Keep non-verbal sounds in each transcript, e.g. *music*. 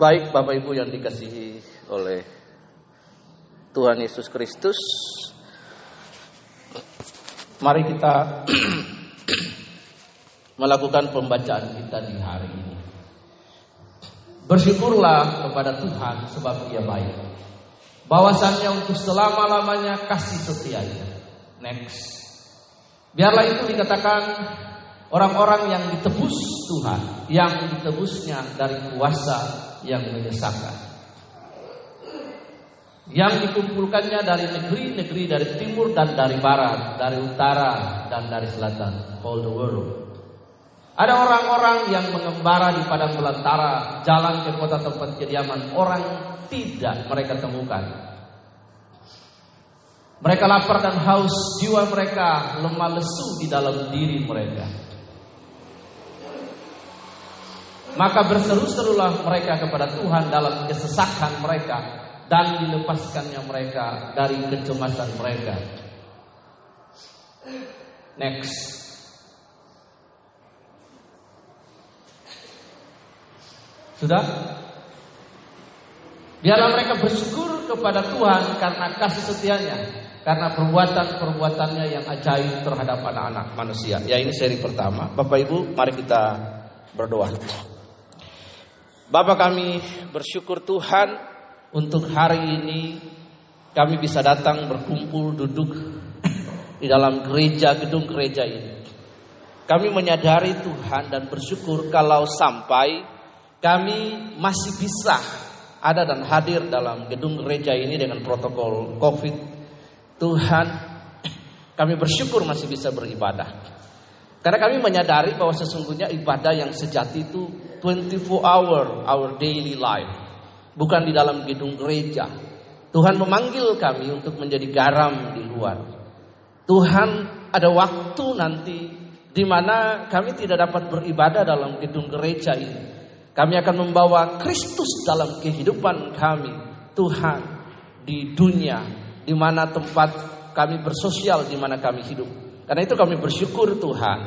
Baik Bapak Ibu yang dikasihi oleh Tuhan Yesus Kristus. Mari kita *clears throat* melakukan pembacaan kita di hari ini. Bersyukurlah kepada Tuhan sebab ia baik. Bahwasannya untuk selama-lamanya kasih setianya. Next. Biarlah itu dikatakan orang-orang yang ditebus Tuhan, yang ditebusnya dari kuasa yang menyesakan. Yang dikumpulkannya dari negeri-negeri dari timur dan dari barat, dari utara dan dari selatan, all the world. Ada orang-orang yang mengembara di padang belantara, jalan ke kota tempat kediaman orang tidak mereka temukan. Mereka lapar dan haus, jiwa mereka lemah lesu di dalam diri mereka. Maka berseru-serulah mereka kepada Tuhan dalam kesesakan mereka dan dilepaskannya mereka dari kecemasan mereka. Next. Sudah? Biarlah mereka bersyukur kepada Tuhan karena kasih setianya, karena perbuatan-perbuatannya yang ajaib terhadap anak-anak manusia. Ya ini seri pertama. Bapak Ibu, mari kita berdoa. Bapak kami bersyukur Tuhan untuk hari ini kami bisa datang berkumpul duduk di dalam gereja gedung gereja ini. Kami menyadari Tuhan dan bersyukur kalau sampai kami masih bisa ada dan hadir dalam gedung gereja ini dengan protokol Covid. Tuhan, kami bersyukur masih bisa beribadah. Karena kami menyadari bahwa sesungguhnya ibadah yang sejati itu 24 hour our daily life bukan di dalam gedung gereja. Tuhan memanggil kami untuk menjadi garam di luar. Tuhan ada waktu nanti di mana kami tidak dapat beribadah dalam gedung gereja ini. Kami akan membawa Kristus dalam kehidupan kami. Tuhan di dunia di mana tempat kami bersosial di mana kami hidup. Karena itu kami bersyukur Tuhan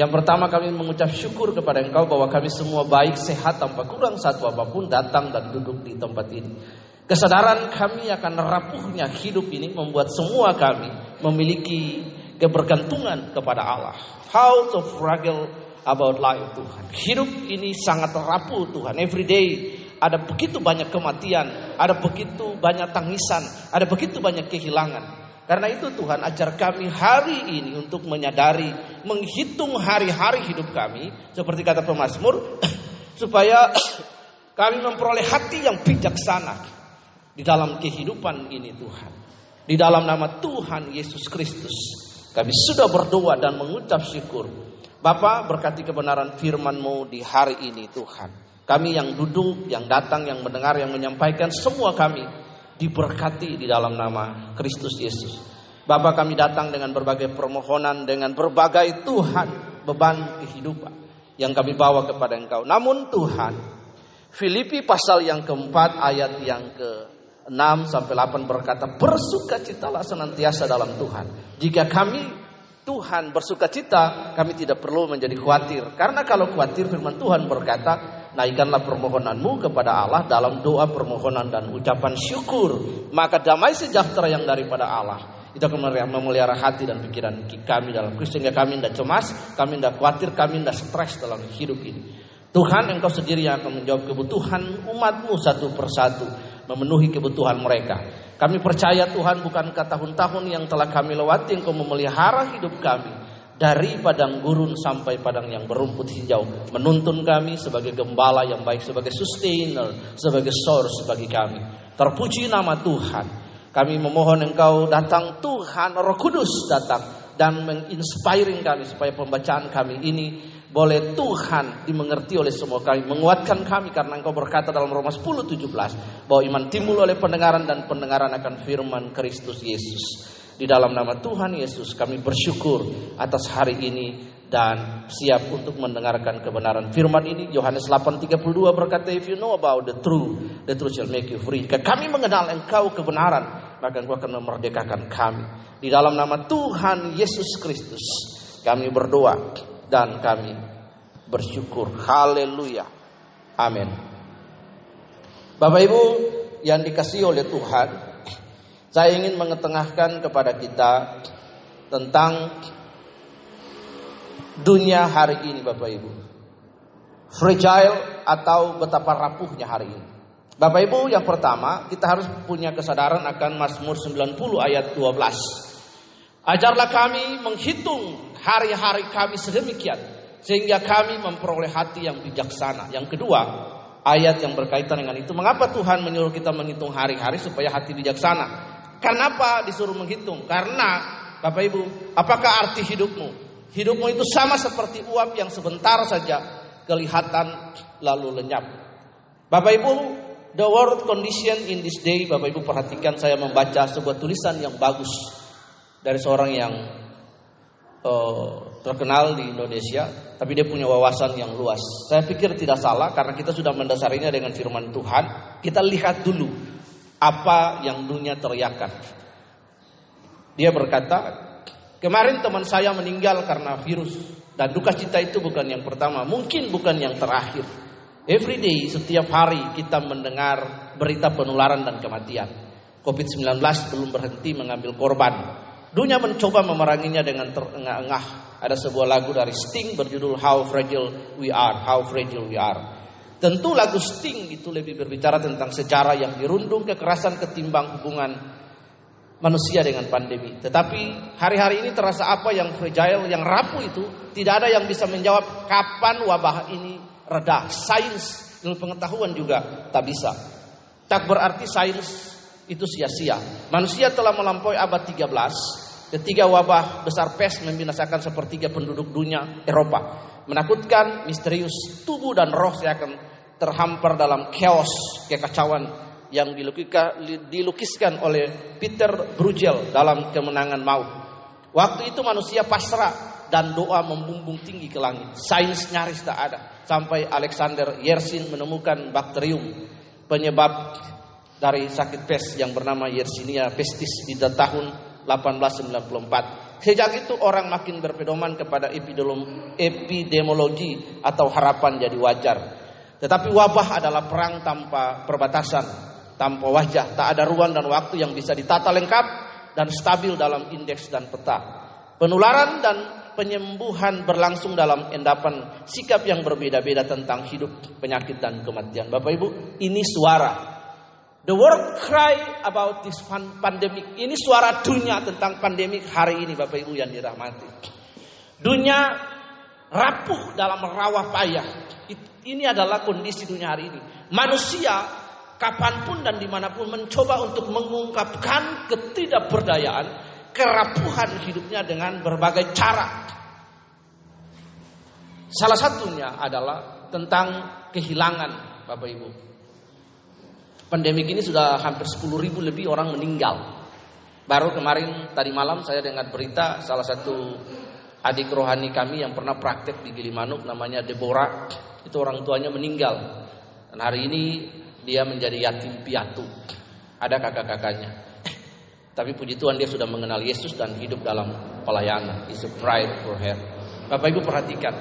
yang pertama kami mengucap syukur kepada Engkau bahwa kami semua baik, sehat, tanpa kurang satu apa pun datang dan duduk di tempat ini. Kesadaran kami akan rapuhnya hidup ini membuat semua kami memiliki kebergantungan kepada Allah. How to fragile about life Tuhan. Hidup ini sangat rapuh Tuhan. Every day ada begitu banyak kematian, ada begitu banyak tangisan, ada begitu banyak kehilangan. Karena itu Tuhan ajar kami hari ini untuk menyadari, menghitung hari-hari hidup kami. Seperti kata pemazmur, *clears throat* supaya *clears throat* kami memperoleh hati yang bijaksana di dalam kehidupan ini Tuhan. Di dalam nama Tuhan Yesus Kristus. Kami sudah berdoa dan mengucap syukur. Bapak berkati kebenaran firman-Mu di hari ini Tuhan. Kami yang duduk, yang datang, yang mendengar, yang menyampaikan, semua kami diberkati di dalam nama Kristus Yesus. Bapak kami datang dengan berbagai permohonan, dengan berbagai Tuhan beban kehidupan yang kami bawa kepada Engkau. Namun Tuhan, Filipi pasal yang keempat ayat yang ke 6 sampai 8 berkata, bersukacitalah senantiasa dalam Tuhan. Jika kami Tuhan bersuka cita, kami tidak perlu menjadi khawatir. Karena kalau khawatir firman Tuhan berkata, naikkanlah permohonanmu kepada Allah dalam doa permohonan dan ucapan syukur. Maka damai sejahtera yang daripada Allah itu akan memelihara hati dan pikiran kami dalam Kristus sehingga kami tidak cemas, kami tidak khawatir, kami tidak stres dalam hidup ini. Tuhan engkau sendiri yang akan menjawab kebutuhan umatmu satu persatu memenuhi kebutuhan mereka. Kami percaya Tuhan bukankah tahun-tahun yang telah kami lewati engkau memelihara hidup kami dari padang gurun sampai padang yang berumput hijau menuntun kami sebagai gembala yang baik sebagai sustainer sebagai source bagi kami. Terpuji nama Tuhan. Kami memohon engkau datang Tuhan Roh Kudus datang dan menginspiring kami supaya pembacaan kami ini boleh Tuhan dimengerti oleh semua kami menguatkan kami karena engkau berkata dalam Roma 10 17 bahwa iman timbul oleh pendengaran dan pendengaran akan firman Kristus Yesus di dalam nama Tuhan Yesus kami bersyukur atas hari ini dan siap untuk mendengarkan kebenaran firman ini. Yohanes 8:32 berkata, "If you know about the truth, the truth shall make you free." Kami mengenal Engkau kebenaran, maka Engkau akan memerdekakan kami. Di dalam nama Tuhan Yesus Kristus, kami berdoa dan kami bersyukur. Haleluya. Amin. Bapak Ibu yang dikasih oleh Tuhan, saya ingin mengetengahkan kepada kita tentang dunia hari ini Bapak Ibu. Fragile atau betapa rapuhnya hari ini. Bapak Ibu yang pertama kita harus punya kesadaran akan Mazmur 90 ayat 12. Ajarlah kami menghitung hari-hari kami sedemikian sehingga kami memperoleh hati yang bijaksana. Yang kedua, ayat yang berkaitan dengan itu. Mengapa Tuhan menyuruh kita menghitung hari-hari supaya hati bijaksana? Kenapa disuruh menghitung? Karena Bapak Ibu, apakah arti hidupmu? Hidupmu itu sama seperti uap yang sebentar saja kelihatan lalu lenyap. Bapak Ibu, the world condition in this day, Bapak Ibu perhatikan saya membaca sebuah tulisan yang bagus dari seorang yang uh, terkenal di Indonesia, tapi dia punya wawasan yang luas. Saya pikir tidak salah karena kita sudah mendasarinya dengan firman Tuhan. Kita lihat dulu apa yang dunia teriakan. Dia berkata, Kemarin teman saya meninggal karena virus dan duka cita itu bukan yang pertama, mungkin bukan yang terakhir. Every day, setiap hari kita mendengar berita penularan dan kematian. COVID-19 belum berhenti mengambil korban. Dunia mencoba memeranginya dengan terengah-engah. Ada sebuah lagu dari Sting berjudul How Fragile We Are, How Fragile We Are. Tentu lagu Sting itu lebih berbicara tentang sejarah yang dirundung kekerasan ketimbang hubungan manusia dengan pandemi. Tetapi hari-hari ini terasa apa yang fragile, yang rapuh itu tidak ada yang bisa menjawab kapan wabah ini reda. Sains dan pengetahuan juga tak bisa. Tak berarti sains itu sia-sia. Manusia telah melampaui abad 13 ketika wabah besar pes membinasakan sepertiga penduduk dunia Eropa. Menakutkan, misterius, tubuh dan roh saya akan terhampar dalam chaos, kekacauan yang dilukiskan oleh Peter Bruegel dalam kemenangan maut. Waktu itu manusia pasrah dan doa membumbung tinggi ke langit. Sains nyaris tak ada. Sampai Alexander Yersin menemukan bakterium penyebab dari sakit pes yang bernama Yersinia pestis di tahun 1894. Sejak itu orang makin berpedoman kepada epidemiologi atau harapan jadi wajar. Tetapi wabah adalah perang tanpa perbatasan tanpa wajah, tak ada ruang dan waktu yang bisa ditata lengkap dan stabil dalam indeks dan peta. Penularan dan penyembuhan berlangsung dalam endapan sikap yang berbeda-beda tentang hidup, penyakit dan kematian. Bapak Ibu, ini suara. The world cry about this pandemic. Ini suara dunia tentang pandemik hari ini Bapak Ibu yang dirahmati. Dunia rapuh dalam rawah payah. Ini adalah kondisi dunia hari ini. Manusia kapan pun dan di mana pun mencoba untuk mengungkapkan ketidakberdayaan, kerapuhan hidupnya dengan berbagai cara. Salah satunya adalah tentang kehilangan Bapak Ibu. Pandemik ini sudah hampir 10 ribu lebih orang meninggal. Baru kemarin tadi malam saya dengar berita salah satu adik rohani kami yang pernah praktek di Gilimanuk namanya Deborah. Itu orang tuanya meninggal. Dan hari ini dia menjadi yatim piatu. Ada kakak-kakaknya. *coughs* Tapi puji Tuhan dia sudah mengenal Yesus dan hidup dalam pelayanan. It's a pride for her. Bapak Ibu perhatikan.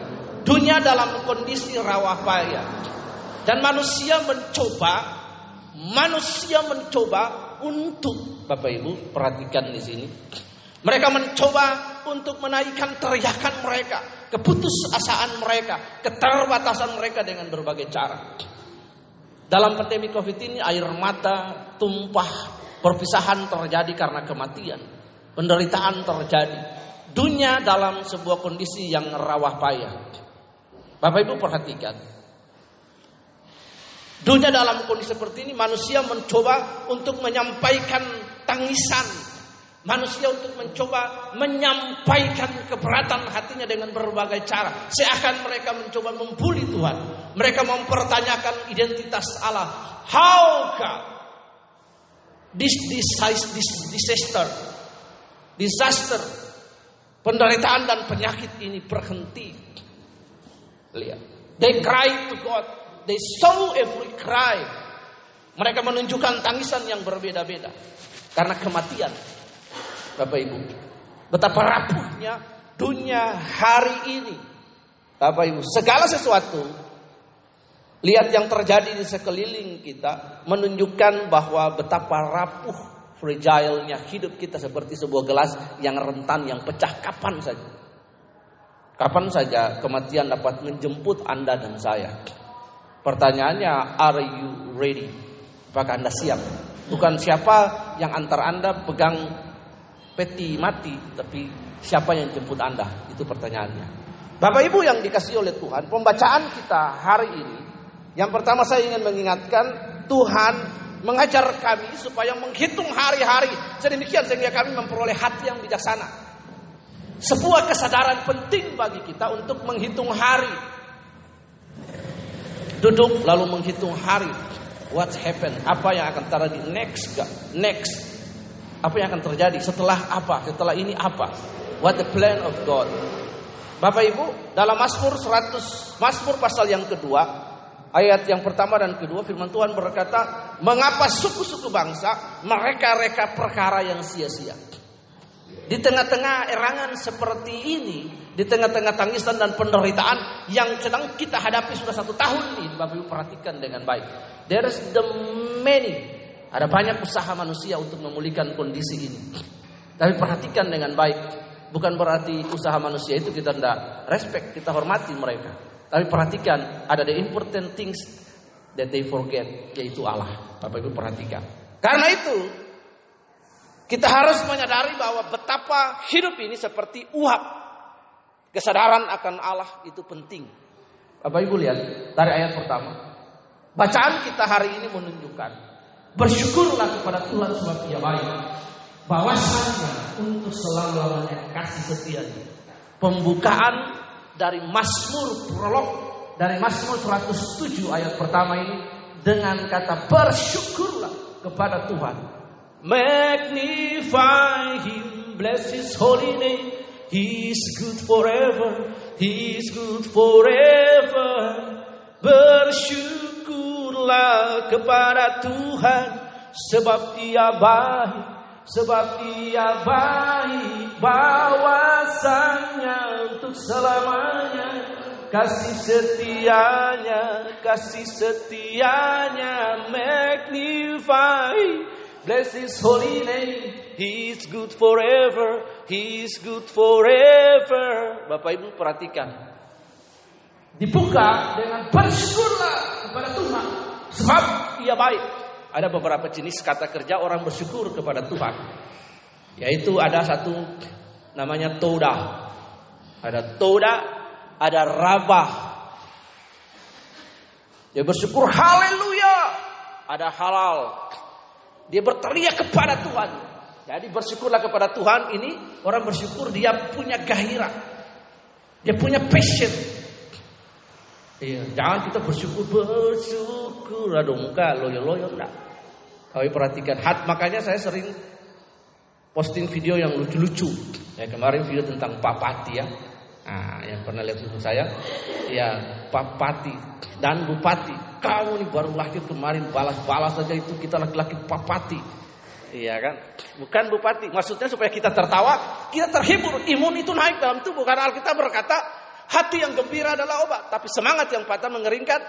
Dunia dalam kondisi rawa payah. Dan manusia mencoba, manusia mencoba untuk Bapak Ibu perhatikan di sini. Mereka mencoba untuk menaikkan teriakan mereka, keputusasaan mereka, keterbatasan mereka dengan berbagai cara. Dalam pandemi Covid ini air mata tumpah, perpisahan terjadi karena kematian, penderitaan terjadi. Dunia dalam sebuah kondisi yang rawah payah. Bapak Ibu perhatikan. Dunia dalam kondisi seperti ini manusia mencoba untuk menyampaikan tangisan Manusia untuk mencoba menyampaikan keberatan hatinya dengan berbagai cara. Seakan mereka mencoba membuli Tuhan. Mereka mempertanyakan identitas Allah. How God this, disaster, disaster, penderitaan dan penyakit ini berhenti. Lihat. They cry to God. They saw every cry. Mereka menunjukkan tangisan yang berbeda-beda. Karena kematian Bapak Ibu. Betapa rapuhnya dunia hari ini. Bapak Ibu, segala sesuatu Lihat yang terjadi di sekeliling kita menunjukkan bahwa betapa rapuh fragile-nya hidup kita seperti sebuah gelas yang rentan yang pecah kapan saja. Kapan saja kematian dapat menjemput Anda dan saya. Pertanyaannya, are you ready? Apakah Anda siap? Bukan siapa yang antar Anda pegang peti mati, tapi siapa yang jemput Anda? Itu pertanyaannya. Bapak Ibu yang dikasih oleh Tuhan, pembacaan kita hari ini yang pertama saya ingin mengingatkan Tuhan mengajar kami supaya menghitung hari-hari sedemikian sehingga kami memperoleh hati yang bijaksana. Sebuah kesadaran penting bagi kita untuk menghitung hari. Duduk lalu menghitung hari. What happened? Apa yang akan terjadi next? Next. Apa yang akan terjadi setelah apa? Setelah ini apa? What the plan of God? Bapak Ibu, dalam Mazmur 100, Mazmur pasal yang kedua, Ayat yang pertama dan kedua firman Tuhan berkata, "Mengapa suku-suku bangsa mereka reka perkara yang sia-sia?" Di tengah-tengah erangan seperti ini, di tengah-tengah tangisan dan penderitaan yang sedang kita hadapi sudah satu tahun ini, Bapak Ibu perhatikan dengan baik. There is the many, ada banyak usaha manusia untuk memulihkan kondisi ini. Tapi perhatikan dengan baik, bukan berarti usaha manusia itu kita tidak respect, kita hormati mereka. Tapi perhatikan, ada the important things that they forget, yaitu Allah. Bapak Ibu perhatikan. Karena itu, kita harus menyadari bahwa betapa hidup ini seperti uap. Kesadaran akan Allah itu penting. Bapak Ibu lihat dari ayat pertama. Bacaan kita hari ini menunjukkan bersyukurlah kepada Tuhan sebab Ia baik. Bahwasanya untuk selama-lamanya kasih setia. Pembukaan dari Mazmur prolog dari Mazmur 107 ayat pertama ini dengan kata bersyukurlah kepada Tuhan. Magnify him, bless his holy name. He is good forever, he is good forever. Bersyukurlah kepada Tuhan sebab dia baik Sebab ia baik bawasannya untuk selamanya Kasih setianya, kasih setianya magnify. Bless his holy name. He is good forever He is good forever. Bapak Ibu perhatikan. Dibuka dengan bersyukurlah Sebab ia baik ada beberapa jenis kata kerja orang bersyukur kepada Tuhan. Yaitu ada satu namanya toda. Ada toda, ada rabah. Dia bersyukur haleluya. Ada halal. Dia berteriak kepada Tuhan. Jadi bersyukurlah kepada Tuhan ini orang bersyukur dia punya gairah. Dia punya passion. Iya, jangan kita bersyukur bersyukur aduh enggak loyo-loyo enggak. Kau perhatikan hat makanya saya sering posting video yang lucu-lucu. Ya kemarin video tentang Pak Pati ya. Nah, yang pernah lihat itu saya, ya Pak Pati dan Bupati. Kamu nih baru lahir kemarin balas-balas saja itu kita laki-laki Pak Pati. Iya kan? Bukan Bupati. Maksudnya supaya kita tertawa, kita terhibur. Imun itu naik dalam tubuh. Karena Alkitab berkata, Hati yang gembira adalah obat, tapi semangat yang patah mengeringkan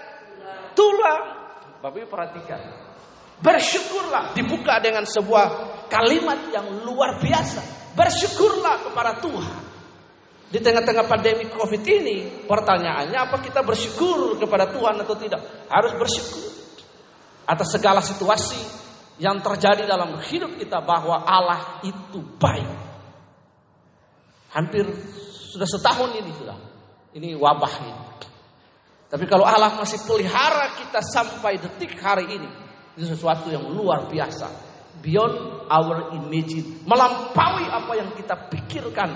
tulang. Bapak Ibu perhatikan. Bersyukurlah dibuka dengan sebuah kalimat yang luar biasa. Bersyukurlah kepada Tuhan. Di tengah-tengah pandemi Covid ini, pertanyaannya apa kita bersyukur kepada Tuhan atau tidak? Harus bersyukur atas segala situasi yang terjadi dalam hidup kita bahwa Allah itu baik. Hampir sudah setahun ini sudah ini wabah ini. Tapi kalau Allah masih pelihara kita sampai detik hari ini, itu sesuatu yang luar biasa. Beyond our imagine. Melampaui apa yang kita pikirkan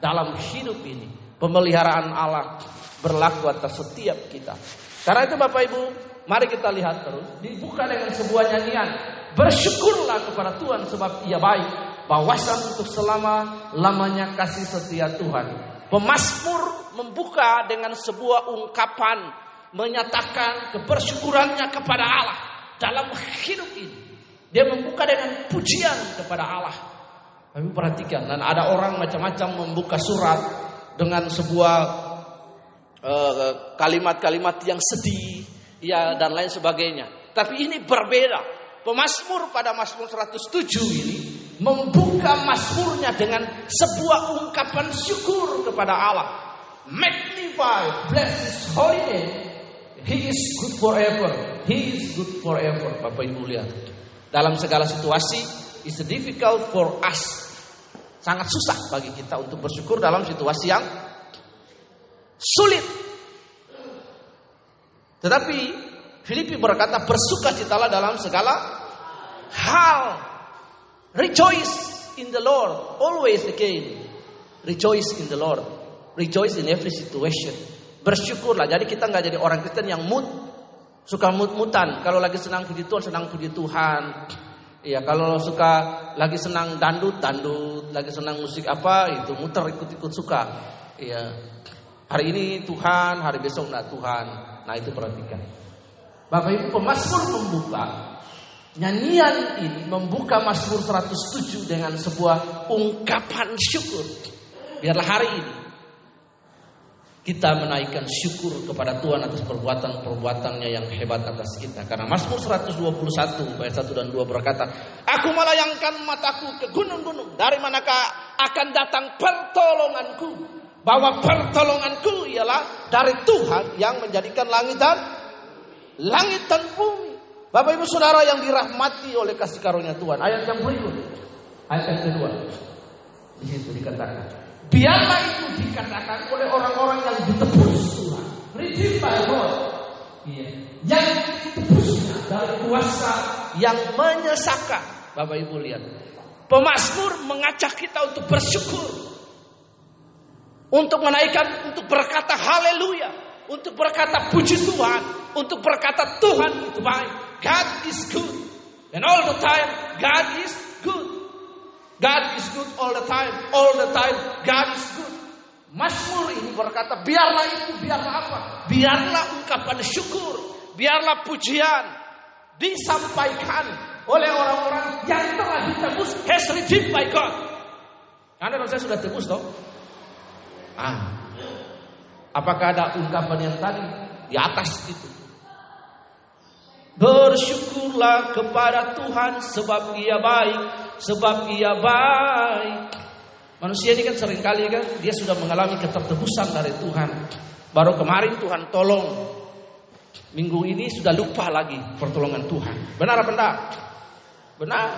dalam hidup ini. Pemeliharaan Allah berlaku atas setiap kita. Karena itu Bapak Ibu, mari kita lihat terus. Dibuka dengan sebuah nyanyian. Bersyukurlah kepada Tuhan sebab ia baik. Bawasan untuk selama lamanya kasih setia Tuhan. Pemasmur membuka dengan sebuah ungkapan menyatakan kebersyukurannya kepada Allah dalam hidup ini. Dia membuka dengan pujian kepada Allah. Kami perhatikan dan ada orang macam-macam membuka surat dengan sebuah eh, kalimat-kalimat uh, yang sedih, ya dan lain sebagainya. Tapi ini berbeda. Pemasmur pada Mazmur 107 ini membuka Mazmurnya dengan sebuah ungkapan syukur kepada Allah. Magnify, bless His holy name. He is good forever. He is good forever. Bapak Ibu lihat. Dalam segala situasi, it's difficult for us. Sangat susah bagi kita untuk bersyukur dalam situasi yang sulit. Tetapi Filipi berkata bersukacitalah dalam segala hal. Rejoice in the Lord. Always again. Rejoice in the Lord. Rejoice in every situation. Bersyukurlah. Jadi kita nggak jadi orang Kristen yang mood. Suka mut-mutan. Kalau lagi senang puji Tuhan, senang puji Tuhan. Iya, kalau suka lagi senang dandut, dandut. Lagi senang musik apa, itu muter ikut-ikut suka. Iya. Hari ini Tuhan, hari besok enggak Tuhan. Nah itu perhatikan. Bapak Ibu pemazmur membuka Nyanyian ini membuka Mazmur 107 dengan sebuah ungkapan syukur. Biarlah hari ini kita menaikkan syukur kepada Tuhan atas perbuatan-perbuatannya yang hebat atas kita. Karena Mazmur 121 ayat 1 dan 2 berkata, Aku melayangkan mataku ke gunung-gunung. Dari manakah akan datang pertolonganku? Bahwa pertolonganku ialah dari Tuhan yang menjadikan langit dan langit dan bumi. Bapak Ibu Saudara yang dirahmati oleh kasih karunia Tuhan. Ayat yang berikut. Ayat yang kedua. Di situ dikatakan. Biarlah itu dikatakan oleh orang-orang yang ditebus Tuhan. Redeemed by God. Iya. Yang ditebusnya dari kuasa yang menyesakan. Bapak Ibu lihat. Pemasmur mengajak kita untuk bersyukur. Untuk menaikkan, untuk berkata haleluya. Untuk berkata puji Tuhan untuk berkata Tuhan itu baik. God is good. And all the time God is good. God is good all the time. All the time God is good. Mazmur ini berkata biarlah itu, biarlah apa? Biarlah ungkapan syukur, biarlah pujian disampaikan oleh orang-orang yang telah ditebus has redeemed by God. Anda dan saya sudah tebus toh? Ah. Apakah ada ungkapan yang tadi di atas itu? Bersyukurlah kepada Tuhan sebab ia baik, sebab ia baik. Manusia ini kan sering kali kan dia sudah mengalami ketertebusan dari Tuhan. Baru kemarin Tuhan tolong. Minggu ini sudah lupa lagi pertolongan Tuhan. Benar apa benar? Benar.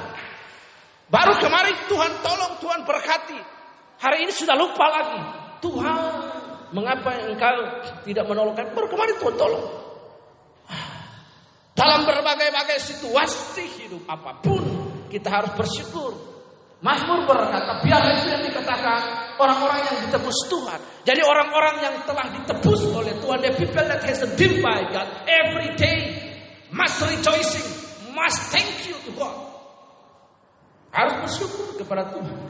Baru kemarin Tuhan tolong, Tuhan berkati. Hari ini sudah lupa lagi. Tuhan, mengapa engkau tidak menolong Baru kemarin Tuhan tolong. Dalam berbagai-bagai situasi hidup apa pun kita harus bersyukur. Mazmur berkata, biar itu yang dikatakan orang-orang yang ditebus Tuhan. Jadi orang-orang yang telah ditebus oleh Tuhan, the people that has been by God every day must rejoicing, must thank you to God. Harus bersyukur kepada Tuhan.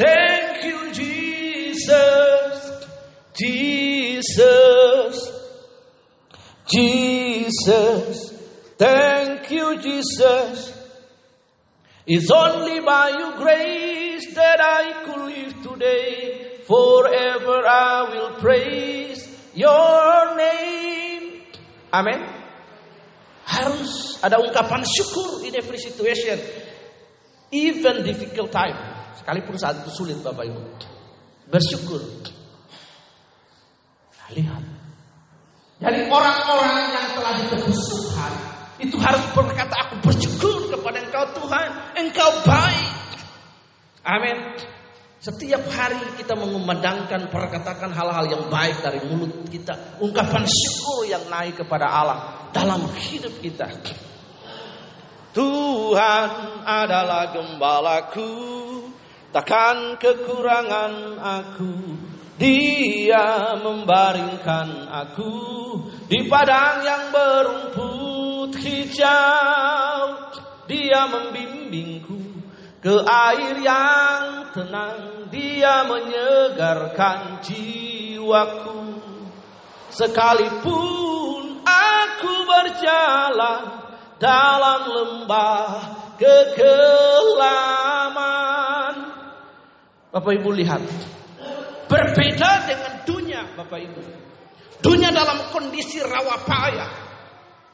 Thank you Jesus, Jesus. Jesus, thank you, Jesus. It's only by your grace that I could live today. Forever I will praise your name. Amin. Harus ada ungkapan syukur in every situation. Even difficult time. Sekalipun saat itu sulit Bapak Ibu. Bersyukur. Lihat. Jadi orang-orang yang telah ditebus Tuhan itu harus berkata aku bersyukur kepada Engkau Tuhan, Engkau baik. Amin. Setiap hari kita mengumandangkan perkatakan hal-hal yang baik dari mulut kita, ungkapan syukur yang naik kepada Allah dalam hidup kita. Tuhan adalah gembalaku, takkan kekurangan aku. Dia membaringkan aku di padang yang berumput hijau. Dia membimbingku ke air yang tenang. Dia menyegarkan jiwaku. Sekalipun aku berjalan dalam lembah kekelaman. Bapak Ibu lihat, Berbeda dengan dunia Bapak Ibu. Dunia dalam kondisi rawa payah.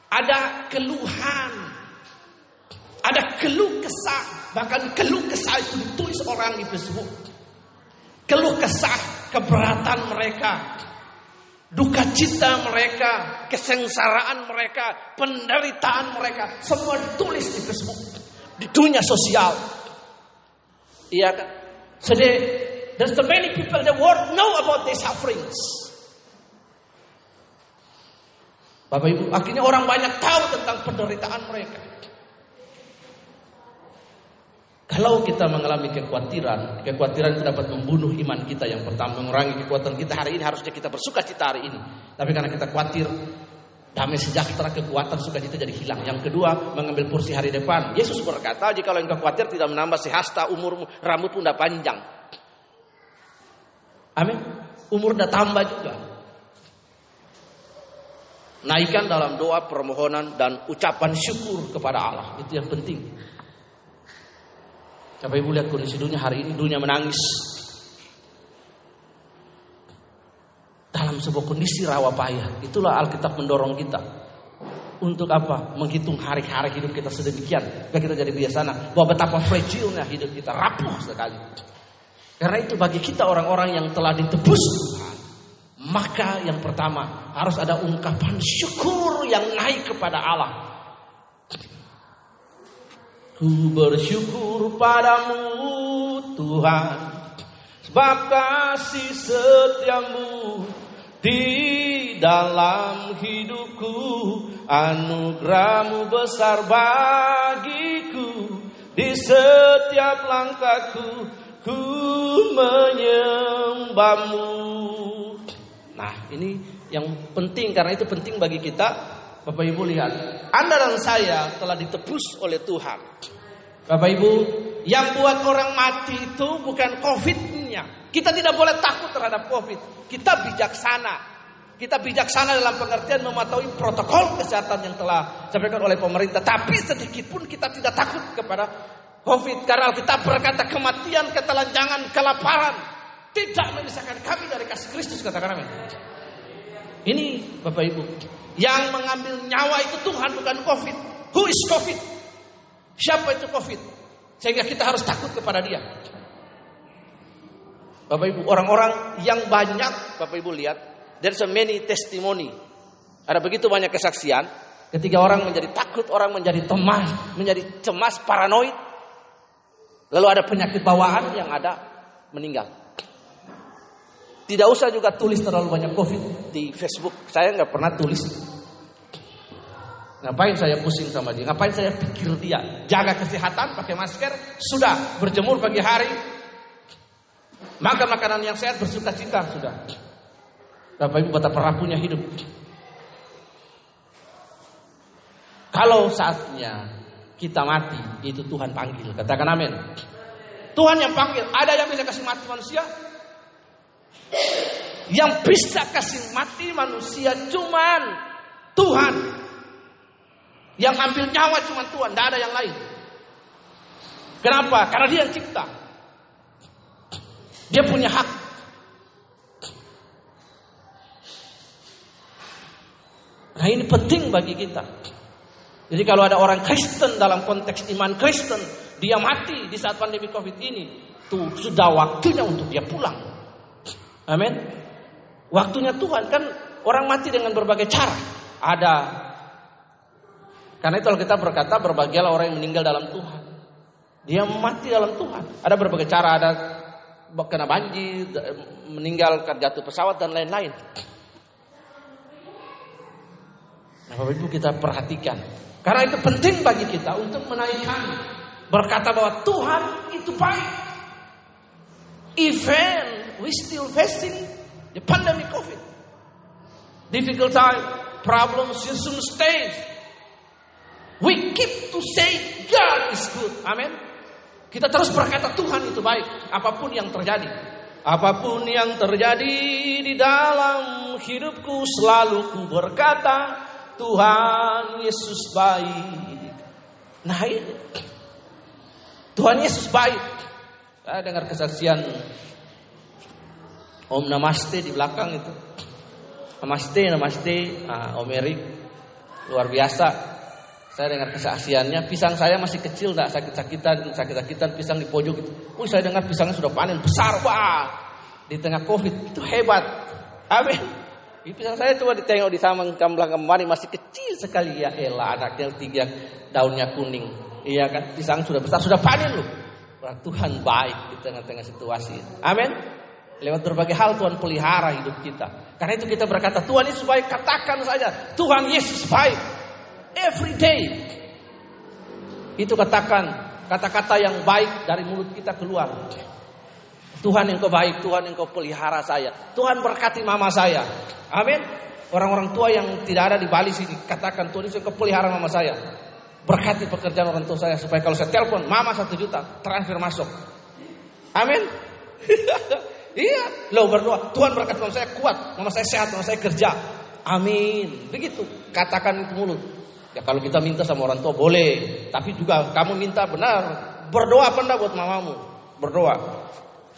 Ada keluhan. Ada keluh kesah. Bahkan keluh kesah itu ditulis orang di Facebook. Keluh kesah keberatan mereka. Duka cita mereka. Kesengsaraan mereka. Penderitaan mereka. Semua ditulis di Facebook. Di dunia sosial. Iya kan? They, there's the many people in the world know about their sufferings. Bapak Ibu, akhirnya orang banyak tahu tentang penderitaan mereka. Kalau kita mengalami kekhawatiran, kekhawatiran itu dapat membunuh iman kita yang pertama, mengurangi kekuatan kita hari ini harusnya kita bersuka cita hari ini. Tapi karena kita khawatir, damai sejahtera kekuatan sukacita jadi hilang. Yang kedua, mengambil kursi hari depan. Yesus berkata, jika engkau khawatir tidak menambah sehasta umurmu, rambut pun udah panjang. Amin. Umur udah tambah juga. Naikkan dalam doa permohonan dan ucapan syukur kepada Allah. Itu yang penting. Bapak Ibu lihat kondisi dunia hari ini, dunia menangis. Dalam sebuah kondisi rawa payah. Itulah Alkitab mendorong kita. Untuk apa? Menghitung hari-hari hidup kita sedemikian. Biar kita jadi biasana. Bahwa betapa fragilnya hidup kita. Rapuh sekali. Karena itu bagi kita orang-orang yang telah ditebus maka yang pertama harus ada ungkapan syukur yang naik kepada Allah. Ku bersyukur padamu Tuhan Sebab kasih setiamu di dalam hidupku Anugerahmu besar bagiku Di setiap langkahku ku menyembahmu Nah, ini yang penting karena itu penting bagi kita. Bapak Ibu lihat, Anda dan saya telah ditebus oleh Tuhan. Bapak Ibu, yang buat orang mati itu bukan COVID-nya. Kita tidak boleh takut terhadap COVID. Kita bijaksana. Kita bijaksana dalam pengertian mematuhi protokol kesehatan yang telah disampaikan oleh pemerintah. Tapi sedikit pun kita tidak takut kepada COVID. Karena kita berkata kematian, ketelanjangan, kelaparan, tidak memisahkan kami dari kasih Kristus katakan amin. Ini Bapak Ibu, yang mengambil nyawa itu Tuhan bukan Covid. Who is Covid? Siapa itu Covid? Sehingga kita harus takut kepada dia. Bapak Ibu, orang-orang yang banyak, Bapak Ibu lihat, there's so many testimony. Ada begitu banyak kesaksian, ketika orang menjadi takut, orang menjadi temas, menjadi cemas, paranoid. Lalu ada penyakit bawaan yang ada meninggal. Tidak usah juga tulis terlalu banyak COVID di Facebook. Saya nggak pernah tulis. Ngapain saya pusing sama dia? Ngapain saya pikir dia? Jaga kesehatan, pakai masker, sudah berjemur pagi hari. Makan makanan yang sehat, bersuka cita, sudah. Bapak Ibu betapa rapuhnya hidup. Kalau saatnya kita mati, itu Tuhan panggil. Katakan amin. Tuhan yang panggil. Ada yang bisa kasih mati manusia? Yang bisa kasih mati manusia cuman Tuhan. Yang ambil nyawa cuma Tuhan, tidak ada yang lain. Kenapa? Karena dia yang cipta. Dia punya hak. Nah ini penting bagi kita. Jadi kalau ada orang Kristen dalam konteks iman Kristen, dia mati di saat pandemi COVID ini, tuh sudah waktunya untuk dia pulang. Amin. Waktunya Tuhan kan orang mati dengan berbagai cara. Ada karena itu kalau kita berkata berbagai orang yang meninggal dalam Tuhan. Dia mati dalam Tuhan. Ada berbagai cara, ada kena banjir, meninggal karena jatuh pesawat dan lain-lain. Nah, Bapak Ibu kita perhatikan. Karena itu penting bagi kita untuk menaikkan berkata bahwa Tuhan itu baik. Even we still facing the pandemic COVID. Difficult time, problems, stage. We keep to say God is good. Amin. Kita terus berkata Tuhan itu baik. Apa pun yang terjadi. Apa pun yang terjadi di dalam hidupku selalu ku berkata Tuhan Yesus baik. Nah ini Tuhan Yesus baik. Saya dengar kesaksian Om Namaste di belakang itu. Namaste, namaste. Nah, Om Erik luar biasa. Saya dengar kesaksiannya, pisang saya masih kecil, tidak sakit-sakitan, sakit-sakitan pisang di pojok itu. Oh, saya dengar pisangnya sudah panen besar, wah. Di tengah covid itu hebat. Amin. Pisang saya cuma ditengok di samping kamblang kemarin masih kecil sekali ya elah anaknya tiga daunnya kuning. Iya kan? Pisang sudah besar, sudah panen loh. Tuhan baik di tengah-tengah situasi. Amin. Lewat berbagai hal Tuhan pelihara hidup kita. Karena itu kita berkata Tuhan Yesus baik. Katakan saja Tuhan Yesus baik. Every day. Itu katakan kata-kata yang baik dari mulut kita keluar. Tuhan yang kau baik, Tuhan yang pelihara saya. Tuhan berkati mama saya. Amin. Orang-orang tua yang tidak ada di Bali sini katakan Tuhan Yesus kau pelihara mama saya. Berkati pekerjaan orang tua saya supaya kalau saya telepon mama satu juta transfer masuk. Amin. *laughs* Iya, lo berdoa, Tuhan berkat mama saya kuat, mama saya sehat, mama saya kerja. Amin. Begitu, katakan itu mulut. Ya kalau kita minta sama orang tua boleh, tapi juga kamu minta benar. Berdoa apa enggak buat mamamu? Berdoa.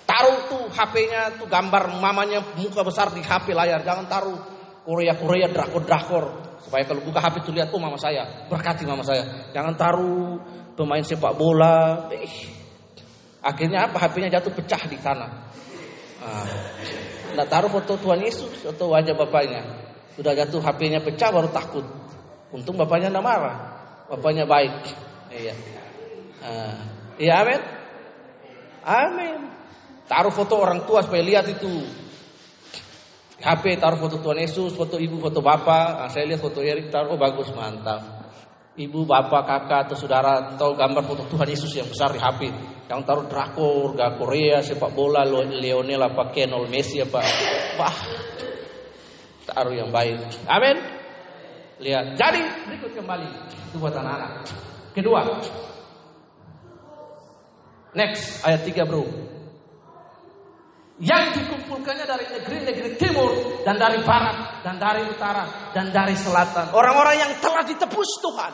Taruh tuh HP-nya tuh gambar mamanya muka besar di HP layar, jangan taruh Korea-Korea drakor-drakor supaya kalau buka HP tuh lihat tuh mama saya, berkati mama saya. Jangan taruh pemain sepak bola. Akhirnya apa? HP-nya jatuh pecah di sana. Nah, taruh foto Tuhan Yesus atau wajah bapaknya. Sudah jatuh HP-nya pecah baru takut. Untung bapaknya tidak marah. Bapaknya baik. Iya. Uh, iya amin. Amin. Taruh foto orang tua supaya lihat itu. HP taruh foto Tuhan Yesus, foto ibu, foto bapak. Nah, saya lihat foto Erik taruh, oh bagus, mantap ibu, bapak, kakak atau saudara tahu gambar foto Tuhan Yesus yang besar di HP. Yang taruh drakor, gak Korea, sepak bola, Lionel apa Kenol Messi apa. Wah. Taruh yang baik. Amin. Lihat. Jadi berikut kembali itu buat anak-anak. Kedua. Next ayat 3 bro. Yang dikumpulkannya dari negeri-negeri timur dan dari barat dan dari utara dan dari selatan. Orang-orang yang telah ditebus Tuhan.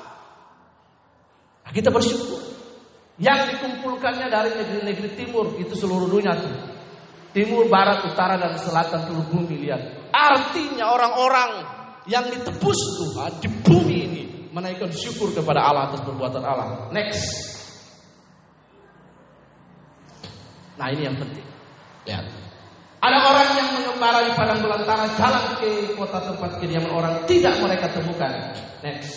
Kita bersyukur. Yang dikumpulkannya dari negeri-negeri timur itu seluruh dunia tuh. Timur, barat, utara dan selatan seluruh bumi lihat. Artinya orang-orang yang ditebus Tuhan di bumi ini menaikkan syukur kepada Allah atas perbuatan Allah. Next. Nah ini yang penting. Lihat. Ada orang yang mengembara di padang belantara jalan ke kota tempat kediaman orang tidak mereka temukan. Next.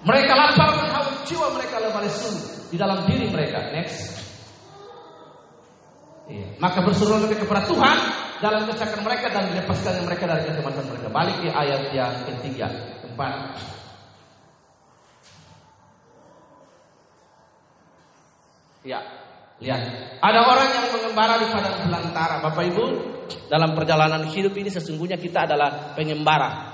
Mereka lapar dan haus jiwa mereka lemah lesu di dalam diri mereka. Next. Iya. Maka berseru mereka kepada Tuhan dalam kesakan mereka dan dilepaskan mereka dari kecemasan mereka. Balik ke ayat yang ketiga, keempat. Ya, lihat. Ada orang yang mengembara di padang belantara. Bapak Ibu, dalam perjalanan hidup ini sesungguhnya kita adalah pengembara.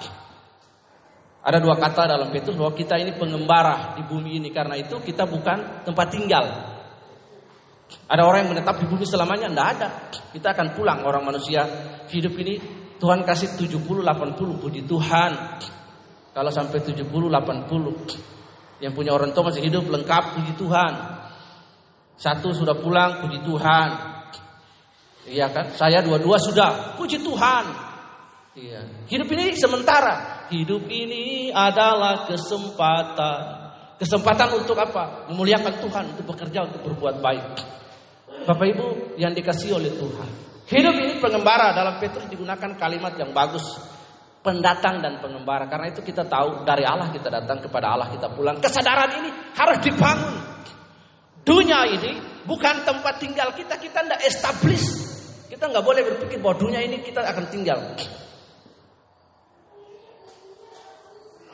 Ada dua kata dalam Petrus bahwa kita ini pengembara di bumi ini karena itu kita bukan tempat tinggal. Ada orang yang menetap di bumi selamanya? Tidak ada. Kita akan pulang orang manusia hidup ini Tuhan kasih 70 80 puji Tuhan. Kalau sampai 70 80 yang punya orang tua masih hidup lengkap puji Tuhan. Satu sudah pulang puji Tuhan. Iya kan? Saya dua-dua sudah puji Tuhan. Iya. Hidup ini sementara. Hidup ini adalah kesempatan. Kesempatan untuk apa? Memuliakan Tuhan, untuk bekerja, untuk berbuat baik. Bapak Ibu yang dikasih oleh Tuhan. Hidup ini pengembara dalam Petrus digunakan kalimat yang bagus. Pendatang dan pengembara. Karena itu kita tahu dari Allah kita datang kepada Allah kita pulang. Kesadaran ini harus dibangun. Dunia ini bukan tempat tinggal kita. Kita tidak establish. Kita nggak boleh berpikir bahwa dunia ini kita akan tinggal.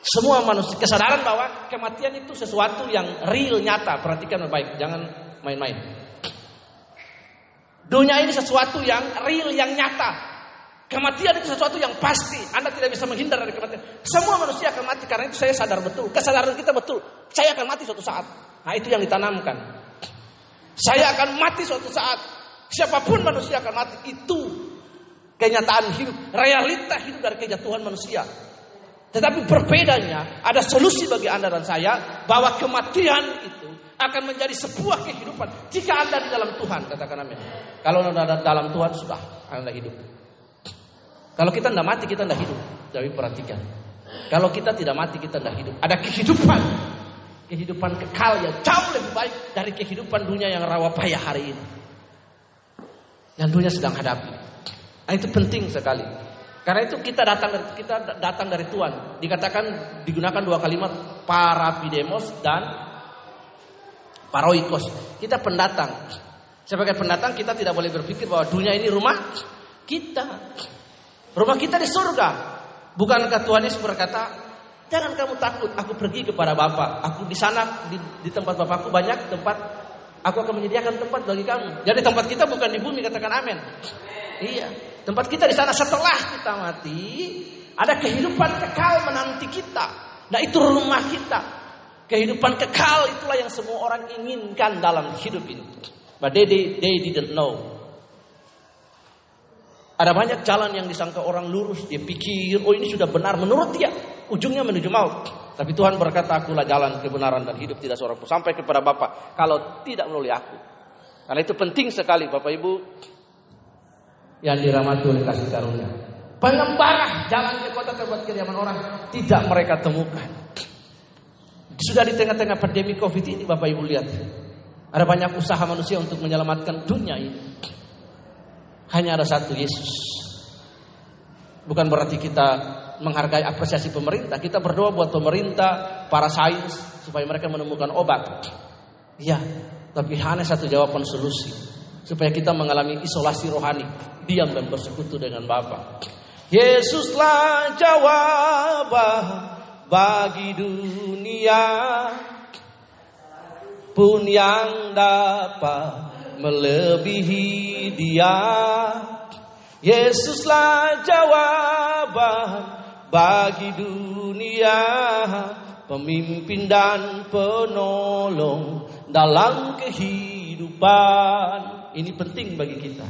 Semua manusia kesadaran bahwa kematian itu sesuatu yang real nyata. Perhatikan baik, jangan main-main. Dunia ini sesuatu yang real yang nyata. Kematian itu sesuatu yang pasti. Anda tidak bisa menghindar dari kematian. Semua manusia akan mati karena itu saya sadar betul. Kesadaran kita betul. Saya akan mati suatu saat. Nah itu yang ditanamkan. Saya akan mati suatu saat. Siapa pun manusia akan mati. Itu kenyataan hidup. Realita hidup dari kejatuhan manusia. Tetapi berbedanya ada solusi bagi Anda dan saya bahwa kematian itu akan menjadi sebuah kehidupan jika Anda di dalam Tuhan, katakan amin. Kalau Anda dalam Tuhan sudah Anda hidup. Kalau kita tidak mati, kita tidak hidup. Tapi perhatikan. Kalau kita tidak mati, kita tidak hidup. Ada kehidupan. Kehidupan kekal yang jauh lebih baik dari kehidupan dunia yang rawa payah hari ini. Yang dunia sedang hadapi. Nah, itu penting sekali. Karena itu kita datang dari kita datang dari Tuhan. Dikatakan digunakan dua kalimat parapidemos dan paroikos. Kita pendatang. Sebagai pendatang kita tidak boleh berpikir bahwa dunia ini rumah kita. Rumah kita di surga. Bukankah Tuhan Yesus berkata, "Jangan kamu takut, aku pergi kepada Bapa. Aku di sana di, di tempat Bapakku banyak tempat aku akan menyediakan tempat bagi kamu." Jadi tempat kita bukan di bumi, katakan amin. Iya, tempat kita di sana setelah kita mati, ada kehidupan kekal menanti kita. Nah, itu rumah kita. Kehidupan kekal itulah yang semua orang inginkan dalam hidup ini. But they, they, they didn't know. Ada banyak jalan yang disangka orang lurus. Dia pikir, oh ini sudah benar menurut dia. Ujungnya menuju maut. Tapi Tuhan berkata, akulah jalan kebenaran dan hidup tidak seorang pun. Sampai kepada Bapak. Kalau tidak melalui aku. Karena itu penting sekali Bapak Ibu. Yang dirahmati oleh kasih karunia. Pengembara jalan ke kota terbuat kediaman orang. Tidak mereka temukan. Sudah di tengah-tengah pandemi COVID ini Bapak Ibu lihat. Ada banyak usaha manusia untuk menyelamatkan dunia ini. Hanya ada satu Yesus. Bukan berarti kita menghargai apresiasi pemerintah. Kita berdoa buat pemerintah, para sains supaya mereka menemukan obat. Iya, tapi hanya satu jawaban solusi supaya kita mengalami isolasi rohani, diam dan bersekutu dengan Bapa. Yesuslah jawaban bagi dunia pun yang dapat melebihi dia. Yesuslah jawaban bagi dunia, pemimpin dan penolong dalam kehidupan. Ini penting bagi kita.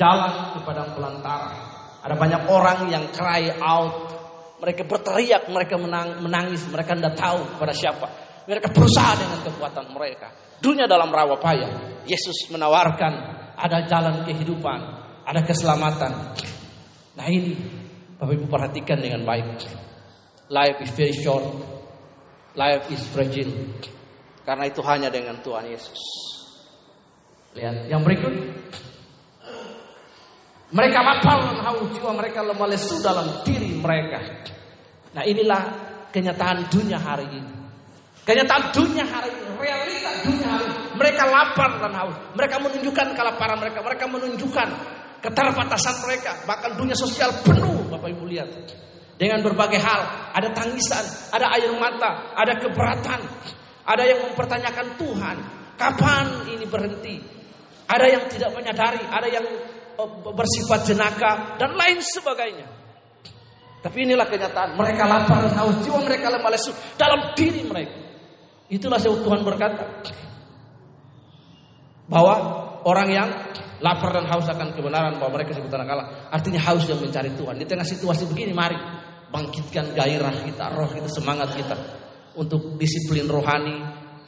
Jalan kepada pelantara. Ada banyak orang yang cry out. Mereka berteriak, mereka menang, menangis, mereka tidak tahu pada siapa. Mereka berusaha dengan kekuatan mereka. Dunia dalam rawa payah. Yesus menawarkan ada jalan kehidupan, ada keselamatan. Nah ini Bapak Ibu perhatikan dengan baik. Life is very short. Life is fragile. Karena itu hanya dengan Tuhan Yesus. Lihat yang berikut. Mereka lapar dan haus jiwa mereka lemah lesu dalam diri mereka. Nah inilah kenyataan dunia hari ini. Kenyataan dunia hari ini, realita dunia hari ini. Mereka lapar dan haus. Mereka menunjukkan kelaparan mereka. Mereka menunjukkan keterbatasan mereka. Bahkan dunia sosial penuh, Bapak Ibu lihat. Dengan berbagai hal. Ada tangisan, ada air mata, ada keberatan. Ada yang mempertanyakan Tuhan. Kapan ini berhenti? Ada yang tidak menyadari, ada yang bersifat jenaka dan lain sebagainya. Tapi inilah kenyataan. Mereka lapar dan haus. Jiwa mereka lemah lesu dalam diri mereka. Itulah sebab Tuhan berkata. Bahwa orang yang lapar dan haus akan kebenaran. Bahwa mereka sebut anak Allah. Artinya haus yang mencari Tuhan. Di tengah situasi begini mari. Bangkitkan gairah kita. Roh kita, semangat kita. Untuk disiplin rohani.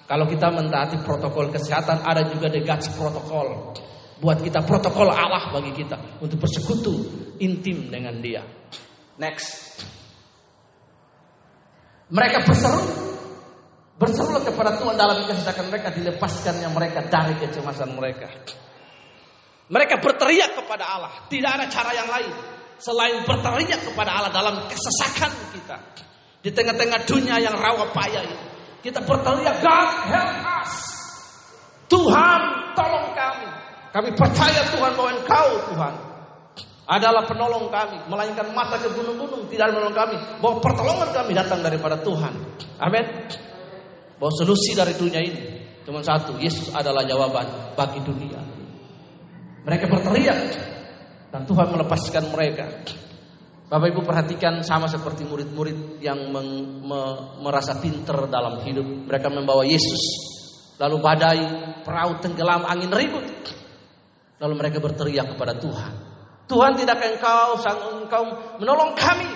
Kalau kita mentaati protokol kesehatan. Ada juga the protokol. Buat kita protokol Allah bagi kita. Untuk bersekutu intim dengan dia. Next. Mereka berseru. Berseru kepada Tuhan dalam kesesakan mereka. Dilepaskannya mereka dari kecemasan mereka. Mereka berteriak kepada Allah. Tidak ada cara yang lain. Selain berteriak kepada Allah dalam kesesakan kita. Di tengah-tengah dunia yang rawa payah ini. Kita berteriak, God help us. Tuhan tolong kami. Kami percaya Tuhan bahwa Engkau Tuhan adalah penolong kami. Melainkan mata ke gunung-gunung tidak menolong kami. Bahwa pertolongan kami datang daripada Tuhan. Amin. Bahwa solusi dari dunia ini cuma satu. Yesus adalah jawaban bagi dunia. Mereka berteriak. Dan Tuhan melepaskan mereka. Bapak Ibu perhatikan sama seperti murid-murid yang meng, me, merasa pinter dalam hidup. Mereka membawa Yesus. Lalu badai, perahu tenggelam, angin ribut. Lalu mereka berteriak kepada Tuhan. Tuhan tidak engkau, sang engkau menolong kami.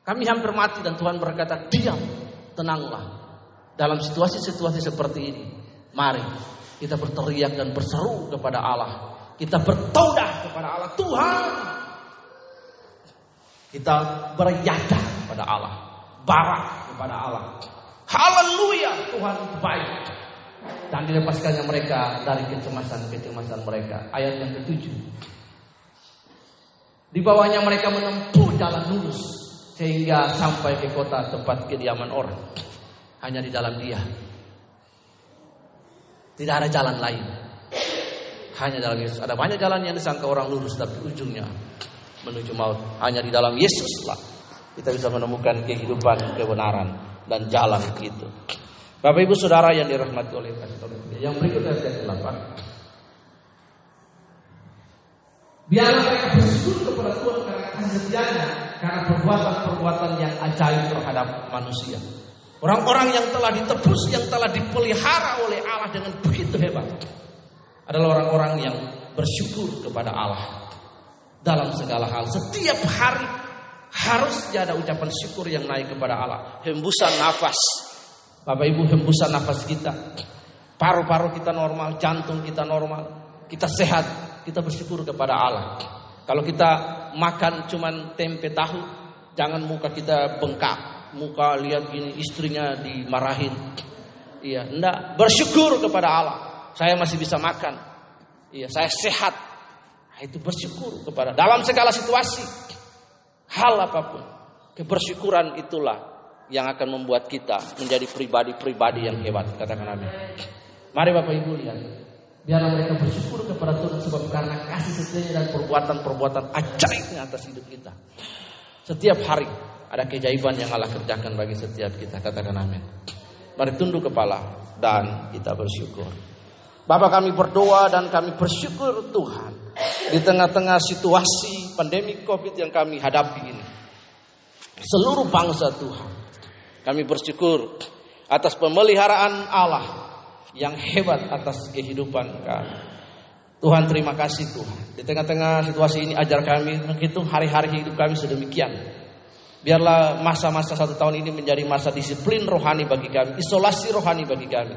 Kami hampir mati dan Tuhan berkata, diam, tenanglah. Dalam situasi-situasi seperti ini, mari kita berteriak dan berseru kepada Allah. Kita bertodah kepada Allah. Tuhan, Kita beribadah kepada Allah. Barak kepada Allah. Haleluya, Tuhan baik. Dan dilepaskannya mereka dari kecemasan-kecemasan mereka. Ayat yang ketujuh. Di bawahnya mereka menempuh jalan lurus sehingga sampai ke kota tempat kediaman orang. Hanya di dalam dia. Tidak ada jalan lain. Hanya dalam Yesus. Ada banyak jalan yang disangka orang lurus tapi ujungnya menuju maut. Hanya di dalam Yesus lah kita bisa menemukan kehidupan, kebenaran dan jalan itu. Bapak Ibu Saudara yang dirahmati oleh Kasih Yang berikutnya ayat 8. Biarlah mereka bersyukur kepada Tuhan karena kasih karena perbuatan-perbuatan yang ajaib terhadap manusia. Orang-orang yang telah ditebus, yang telah dipelihara oleh Allah dengan begitu hebat, adalah orang-orang yang bersyukur kepada Allah dalam segala hal. Setiap hari harus ada ucapan syukur yang naik kepada Allah. Hembusan nafas, Bapak Ibu, hembusan nafas kita, paru-paru kita normal, jantung kita normal, kita sehat, kita bersyukur kepada Allah. Kalau kita makan cuman tempe tahu, jangan muka kita bengkak, muka lihat gini istrinya dimarahin. Iya, enggak, bersyukur kepada Allah. Saya masih bisa makan. Iya, saya sehat. Nah, itu bersyukur kepada dalam segala situasi. Hal apa pun. Kebersyukuran itulah yang akan membuat kita menjadi pribadi-pribadi yang hebat. Katakan amin. Mari Bapak Ibu lihat. Biarlah mereka bersyukur kepada Tuhan sebab karena kasih setianya dan perbuatan-perbuatan ajaibnya atas hidup kita. Setiap hari ada keajaiban yang Allah kerjakan bagi setiap kita. Katakan amin. Mari tunduk kepala dan kita bersyukur. Bapak kami berdoa dan kami bersyukur Tuhan di tengah-tengah situasi pandemi Covid yang kami hadapi ini. Seluruh bangsa Tuhan. Kami bersyukur atas pemeliharaan Allah yang hebat atas kehidupan kami. Tuhan terima kasih Tuhan. Di tengah-tengah situasi ini ajar kami menghitung hari-hari hidup kami sedemikian. Biarlah masa-masa satu tahun ini menjadi masa disiplin rohani bagi kami, isolasi rohani bagi kami.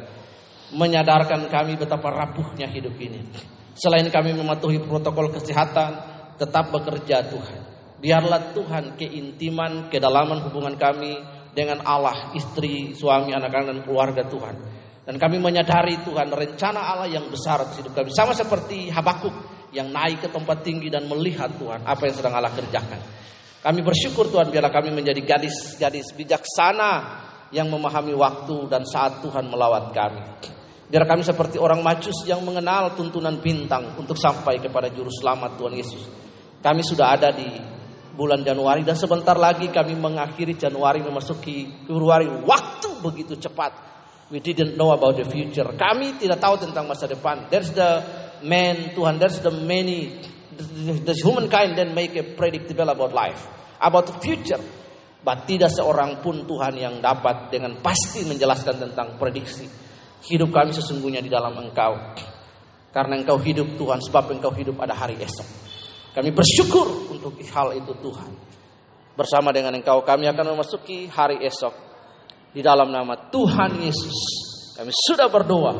Menyadarkan kami betapa rapuhnya hidup ini. Selain kami mematuhi protokol kesehatan, tetap bekerja Tuhan. Biarlah Tuhan keintiman, kedalaman hubungan kami dengan Allah, istri, suami, anak-anak dan keluarga Tuhan dan kami menyadari Tuhan rencana Allah yang besar atas hidup kami. Sama seperti Habakuk yang naik ke tempat tinggi dan melihat Tuhan apa yang sedang Allah kerjakan. Kami bersyukur Tuhan biarlah kami menjadi gadis-gadis bijaksana yang memahami waktu dan saat Tuhan melawat kami. Biar kami seperti orang majus yang mengenal tuntunan bintang untuk sampai kepada juru selamat Tuhan Yesus. Kami sudah ada di bulan Januari dan sebentar lagi kami mengakhiri Januari memasuki Februari. Waktu begitu cepat. We didn't know about the future. Kami tidak tahu tentang masa depan. There's the man, Tuhan, there's the many, the humankind then make a predictable about life, about the future. But tidak seorang pun Tuhan yang dapat dengan pasti menjelaskan tentang prediksi. Hidup kami sesungguhnya di dalam Engkau. Karena Engkau hidup Tuhan, sebab Engkau hidup ada hari esok. Kami bersyukur untuk hal itu Tuhan. Bersama dengan Engkau kami akan memasuki hari esok di dalam nama Tuhan Yesus. Kami sudah berdoa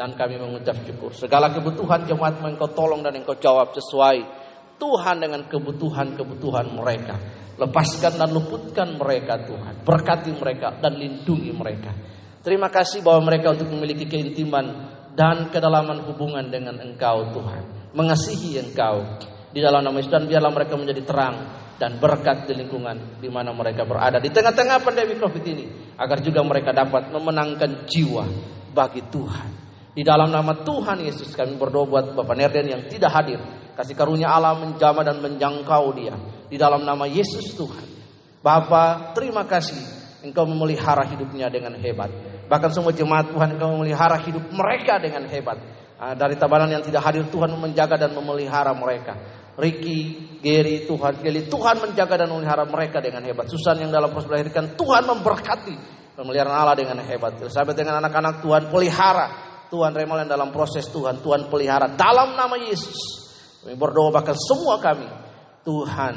dan kami mengucap syukur. Segala kebutuhan jemaat engkau tolong dan engkau jawab sesuai Tuhan dengan kebutuhan-kebutuhan mereka. Lepaskan dan luputkan mereka Tuhan. Berkati mereka dan lindungi mereka. Terima kasih bahwa mereka untuk memiliki keintiman dan kedalaman hubungan dengan Engkau Tuhan. Mengasihi Engkau di dalam nama Yesus dan biarlah mereka menjadi terang dan berkat di lingkungan di mana mereka berada di tengah-tengah pandemi Covid ini agar juga mereka dapat memenangkan jiwa bagi Tuhan. Di dalam nama Tuhan Yesus kami berdoa buat Bapak Nerden yang tidak hadir. Kasih karunia Allah menjamah dan menjangkau dia. Di dalam nama Yesus Tuhan. Bapak terima kasih Engkau memelihara hidupnya dengan hebat. Bahkan semua jemaat Tuhan Engkau memelihara hidup mereka dengan hebat. Ah, dari tabanan yang tidak hadir Tuhan menjaga dan memelihara mereka. Ricky, Gary, Tuhan Kelly, Tuhan menjaga dan memelihara mereka dengan hebat. Susan yang dalam proses melahirkan, Tuhan memberkati pemeliharaan Allah dengan hebat. Sahabat dengan anak-anak Tuhan pelihara. Tuhan Remal yang dalam proses Tuhan, Tuhan pelihara dalam nama Yesus. Kami berdoa bahkan semua kami, Tuhan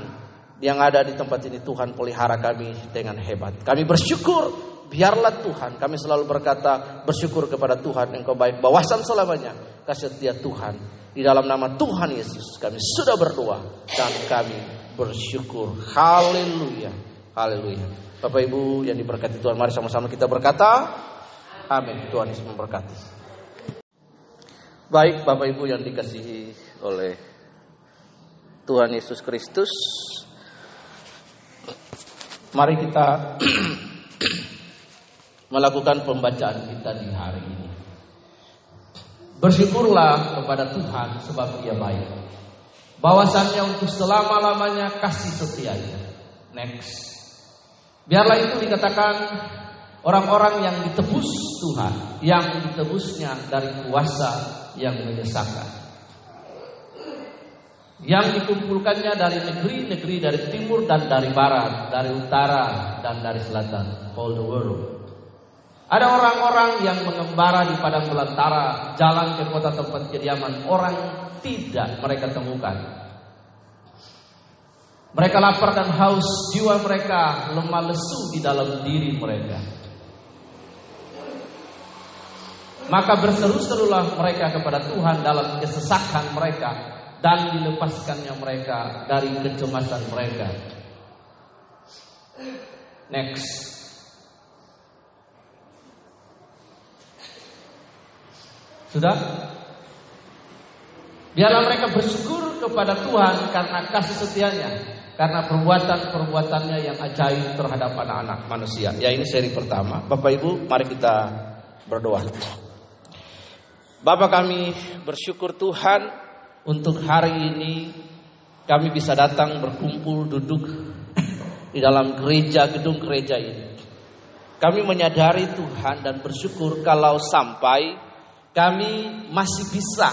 yang ada di tempat ini Tuhan pelihara kami dengan hebat. Kami bersyukur biarlah Tuhan kami selalu berkata bersyukur kepada Tuhan engkau baik bawasan selamanya kasih setia Tuhan di dalam nama Tuhan Yesus kami sudah berdoa dan kami bersyukur. Haleluya. Haleluya. Bapak Ibu yang diberkati Tuhan, mari sama-sama kita berkata, Amin. Tuhan Yesus memberkati. Baik Bapak Ibu yang dikasihi oleh Tuhan Yesus Kristus. Mari kita *clears throat* melakukan pembacaan kita di hari ini. Bersyukurlah kepada Tuhan sebab Ia baik. Bahwasannya untuk selama-lamanya kasih setianya. Next. Biarlah itu dikatakan orang-orang yang ditebus Tuhan, yang ditebusnya dari kuasa yang menyesakan. Yang dikumpulkannya dari negeri-negeri dari timur dan dari barat, dari utara dan dari selatan, all the world. Ada orang-orang yang mengembara di padang belantara, jalan ke kota tempat kediaman orang tidak mereka temukan. Mereka lapar dan haus, jiwa mereka lemah lesu di dalam diri mereka. Maka berseru-serulah mereka kepada Tuhan dalam kesesakan mereka dan dilepaskannya mereka dari kecemasan mereka. Next. Sudah? Biarlah mereka bersyukur kepada Tuhan karena kasih setianya, karena perbuatan-perbuatannya yang ajaib terhadap anak-anak manusia. Ya ini seri pertama. Bapak Ibu, mari kita berdoa. Bapak kami bersyukur Tuhan untuk hari ini kami bisa datang berkumpul duduk di dalam gereja gedung gereja ini. Kami menyadari Tuhan dan bersyukur kalau sampai kami masih bisa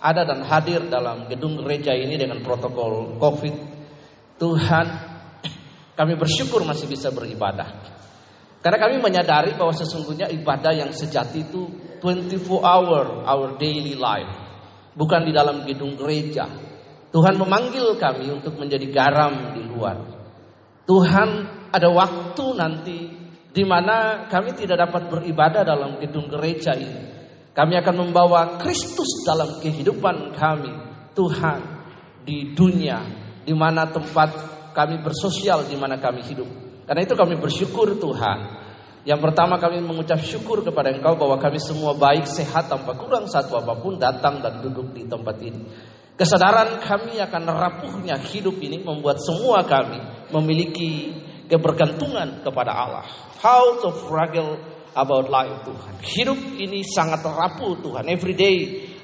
ada dan hadir dalam gedung gereja ini dengan protokol COVID. Tuhan, kami bersyukur masih bisa beribadah. Karena kami menyadari bahwa sesungguhnya ibadah yang sejati itu 24 hour our daily life. Bukan di dalam gedung gereja. Tuhan memanggil kami untuk menjadi garam di luar. Tuhan ada waktu nanti di mana kami tidak dapat beribadah dalam gedung gereja ini. Kami akan membawa Kristus dalam kehidupan kami, Tuhan di dunia, di mana tempat kami bersosial, di mana kami hidup. Karena itu kami bersyukur Tuhan. Yang pertama kami mengucap syukur kepada Engkau bahwa kami semua baik, sehat, tanpa kurang satu apa pun datang dan duduk di tempat ini. Kesadaran kami akan rapuhnya hidup ini membuat semua kami memiliki kebergantungan kepada Allah. How to fragile about life Tuhan. Hidup ini sangat rapuh Tuhan. Every day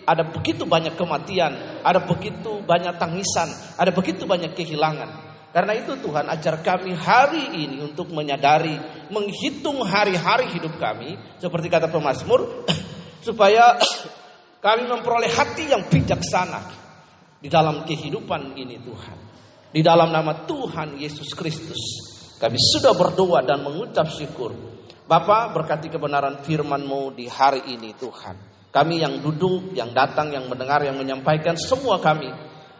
ada begitu banyak kematian, ada begitu banyak tangisan, ada begitu banyak kehilangan. Karena itu Tuhan ajar kami hari ini untuk menyadari, menghitung hari-hari hidup kami, seperti kata pemazmur, *coughs* supaya *coughs* kami memperoleh hati yang bijaksana di dalam kehidupan ini Tuhan. Di dalam nama Tuhan Yesus Kristus, kami sudah berdoa dan mengucap syukur. Bapak berkati kebenaran firman-Mu di hari ini Tuhan. Kami yang duduk, yang datang, yang mendengar, yang menyampaikan semua kami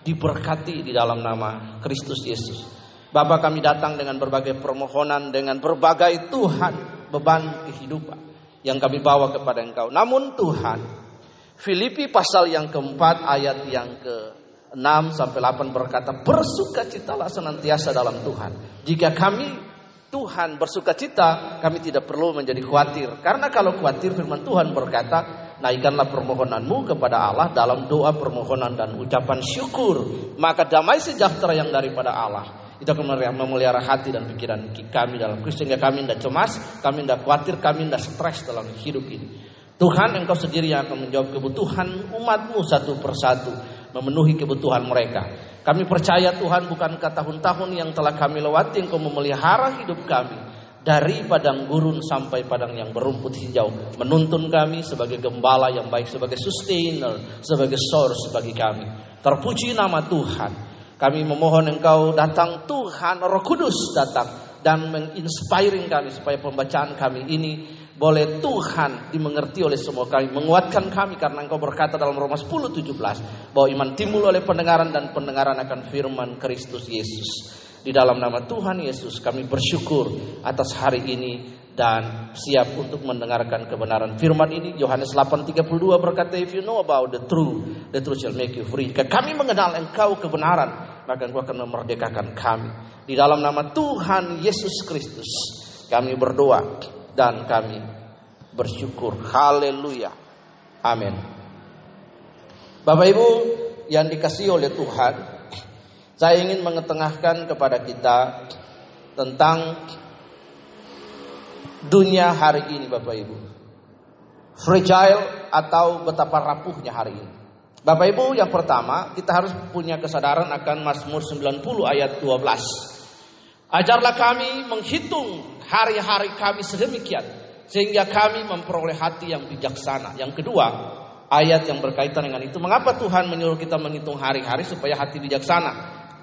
diberkati di dalam nama Kristus Yesus. Bapak kami datang dengan berbagai permohonan, dengan berbagai Tuhan beban kehidupan yang kami bawa kepada Engkau. Namun Tuhan, Filipi pasal yang keempat ayat yang ke 6 sampai 8 berkata, bersukacitalah senantiasa dalam Tuhan. Jika kami Tuhan bersuka cita, kami tidak perlu menjadi khawatir. Karena kalau khawatir firman Tuhan berkata, naikkanlah permohonanmu kepada Allah dalam doa permohonan dan ucapan syukur. Maka damai sejahtera yang daripada Allah. Itu akan memelihara hati dan pikiran kami dalam Kristus. Sehingga kami tidak cemas, kami tidak khawatir, kami tidak stres dalam hidup ini. Tuhan engkau sendiri yang akan menjawab kebutuhan umatmu satu persatu. Memenuhi kebutuhan mereka. Kami percaya Tuhan bukankah tahun-tahun yang telah kami lewati Engkau memelihara hidup kami dari padang gurun sampai padang yang berumput hijau. Menuntun kami sebagai gembala yang baik sebagai sustainer sebagai source bagi kami. Terpuji nama Tuhan. Kami memohon engkau datang Tuhan Roh Kudus datang dan menginspiring kami supaya pembacaan kami ini boleh Tuhan dimengerti oleh semua kami, menguatkan kami karena Engkau berkata dalam Roma 10 17 bahwa iman timbul oleh pendengaran dan pendengaran akan firman Kristus Yesus. Di dalam nama Tuhan Yesus kami bersyukur atas hari ini dan siap untuk mendengarkan kebenaran firman ini. Yohanes 8:32 berkata, "If you know about the truth, the truth shall make you free." Jika kami mengenal Engkau kebenaran, maka Engkau akan memerdekakan kami. Di dalam nama Tuhan Yesus Kristus kami berdoa dan kami bersyukur. Haleluya. Amin. Bapak Ibu yang dikasih oleh Tuhan, saya ingin mengetengahkan kepada kita tentang dunia hari ini Bapak Ibu. Fragile atau betapa rapuhnya hari ini. Bapak Ibu yang pertama kita harus punya kesadaran akan Mazmur 90 ayat 12. Ajarlah kami menghitung hari-hari kami sedemikian sehingga kami memperoleh hati yang bijaksana. Yang kedua, ayat yang berkaitan dengan itu. Mengapa Tuhan menyuruh kita menghitung hari-hari supaya hati bijaksana?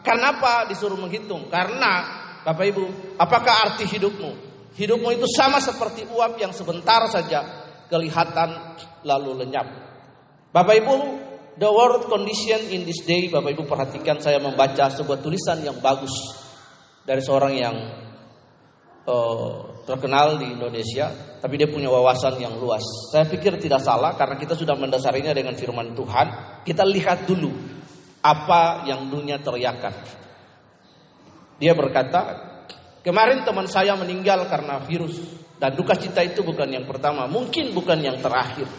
Kenapa disuruh menghitung? Karena Bapak Ibu, apakah arti hidupmu? Hidupmu itu sama seperti uap yang sebentar saja kelihatan lalu lenyap. Bapak Ibu, the world condition in this day, Bapak Ibu perhatikan saya membaca sebuah tulisan yang bagus dari seorang yang uh, terkenal di Indonesia, tapi dia punya wawasan yang luas. Saya pikir tidak salah karena kita sudah mendasarinya dengan firman Tuhan. Kita lihat dulu apa yang dunia teriakan. Dia berkata, kemarin teman saya meninggal karena virus dan duka cita itu bukan yang pertama, mungkin bukan yang terakhir.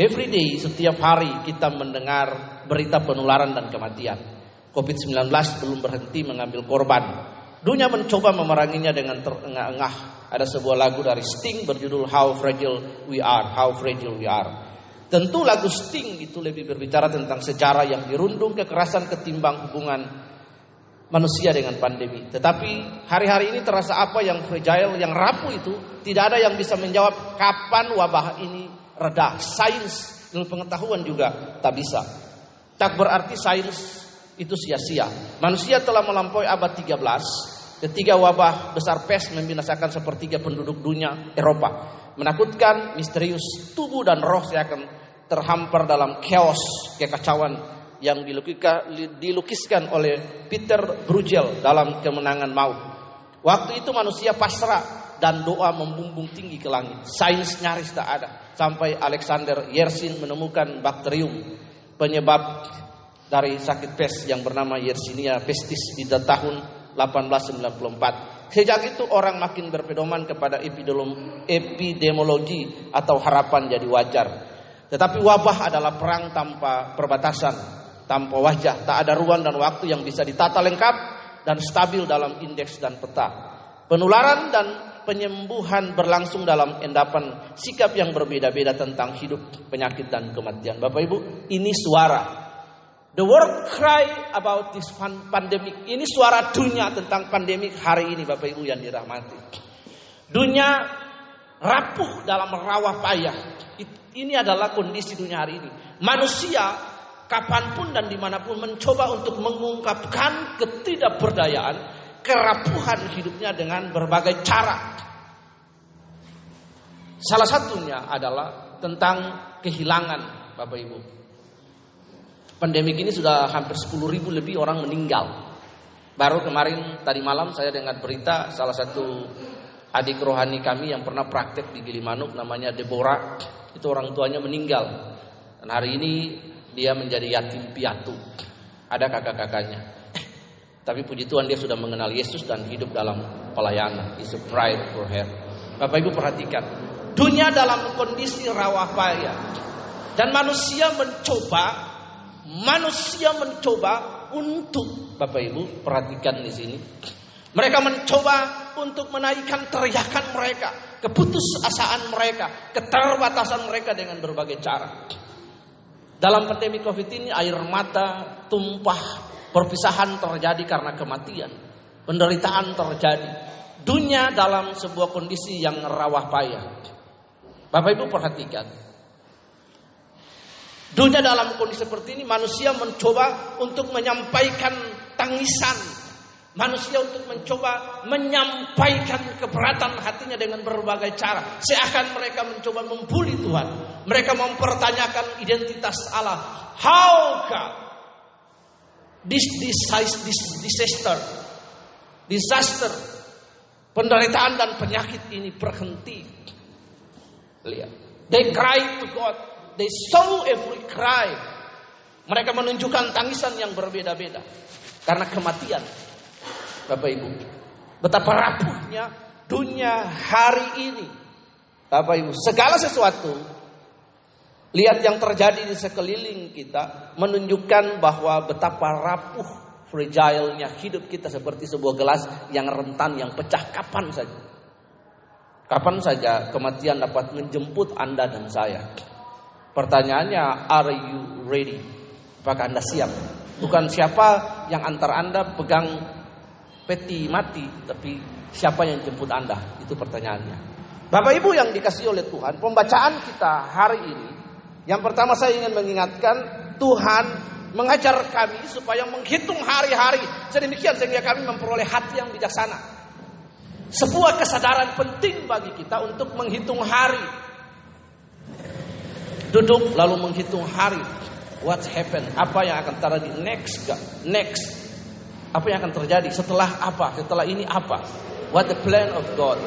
Every day, setiap hari kita mendengar berita penularan dan kematian. COVID-19 belum berhenti mengambil korban. Dunia mencoba memeranginya dengan terengah-engah. Ada sebuah lagu dari Sting berjudul How Fragile We Are, How Fragile We Are. Tentu lagu Sting itu lebih berbicara tentang sejarah yang dirundung kekerasan ketimbang hubungan manusia dengan pandemi. Tetapi hari-hari ini terasa apa yang fragile, yang rapuh itu tidak ada yang bisa menjawab kapan wabah ini reda. Sains, ilmu pengetahuan juga tak bisa. Tak berarti sains itu sia-sia. Manusia telah melampaui abad 13 Ketika wabah besar pes membinasakan sepertiga penduduk dunia Eropa. Menakutkan, misterius, tubuh dan roh saya akan terhampar dalam chaos, kekacauan yang dilukiskan oleh Peter Bruegel dalam kemenangan maut. Waktu itu manusia pasrah dan doa membumbung tinggi ke langit. Sains nyaris tak ada. Sampai Alexander Yersin menemukan bakterium penyebab dari sakit pes yang bernama Yersinia pestis di tahun 1894. Sejak itu orang makin berpedoman kepada epidemiologi atau harapan jadi wajar. Tetapi wabah adalah perang tanpa perbatasan, tanpa wajah, tak ada ruang dan waktu yang bisa ditata lengkap dan stabil dalam indeks dan peta. Penularan dan penyembuhan berlangsung dalam endapan sikap yang berbeda-beda tentang hidup, penyakit dan kematian. Bapak Ibu, ini suara The world cry about this pandemic. Ini suara dunia tentang pandemik hari ini Bapak Ibu yang dirahmati. Dunia rapuh dalam rawah payah. Ini adalah kondisi dunia hari ini. Manusia kapan pun dan di mana pun mencoba untuk mengungkapkan ketidakberdayaan, kerapuhan hidupnya dengan berbagai cara. Salah satunya adalah tentang kehilangan Bapak Ibu. Pandemi ini sudah hampir 10 ribu lebih orang meninggal. Baru kemarin tadi malam saya dengar berita salah satu adik rohani kami yang pernah praktek di Gilimanuk namanya Deborah. Itu orang tuanya meninggal. Dan hari ini dia menjadi yatim piatu. Ada kakak-kakaknya. *laughs* Tapi puji Tuhan dia sudah mengenal Yesus dan hidup dalam pelayanan. It's a pride for her. Bapak Ibu perhatikan. Dunia dalam kondisi rawa payah. Dan manusia mencoba manusia mencoba untuk Bapak Ibu perhatikan di sini. Mereka mencoba untuk menaikkan teriakan mereka, keputusasaan mereka, keterbatasan mereka dengan berbagai cara. Dalam pandemi Covid ini air mata tumpah, perpisahan terjadi karena kematian, penderitaan terjadi. Dunia dalam sebuah kondisi yang rawah payah. Bapak Ibu perhatikan, Dunia dalam kondisi seperti ini manusia mencoba untuk menyampaikan tangisan. Manusia untuk mencoba menyampaikan keberatan hatinya dengan berbagai cara. Seakan mereka mencoba membuli Tuhan. Mereka mempertanyakan identitas Allah. How this, this, this disaster, disaster, penderitaan dan penyakit ini berhenti. Lihat. They cry to God. They saw every cry. Mereka menunjukkan tangisan yang berbeda-beda. karena kematian. Bapak Ibu, betapa rapuhnya dunia hari ini. Bapak Ibu, segala sesuatu lihat yang terjadi di sekeliling kita menunjukkan bahwa betapa rapuh fragile-nya hidup kita seperti sebuah gelas yang rentan yang pecah kapan saja. Kapan saja kematian dapat menjemput Anda dan saya. Pertanyaannya, are you ready? Apakah Anda siap? Bukan siapa yang antar Anda pegang peti mati, tapi siapa yang jemput Anda? Itu pertanyaannya. Bapak Ibu yang dikasih oleh Tuhan, pembacaan kita hari ini, yang pertama saya ingin mengingatkan, Tuhan mengajar kami supaya menghitung hari-hari sedemikian sehingga kami memperoleh hati yang bijaksana. Sebuah kesadaran penting bagi kita untuk menghitung hari. Duduk lalu menghitung hari. What happened? Apa yang akan terjadi next? Next. Apa yang akan terjadi setelah apa? Setelah ini apa? What the plan of God?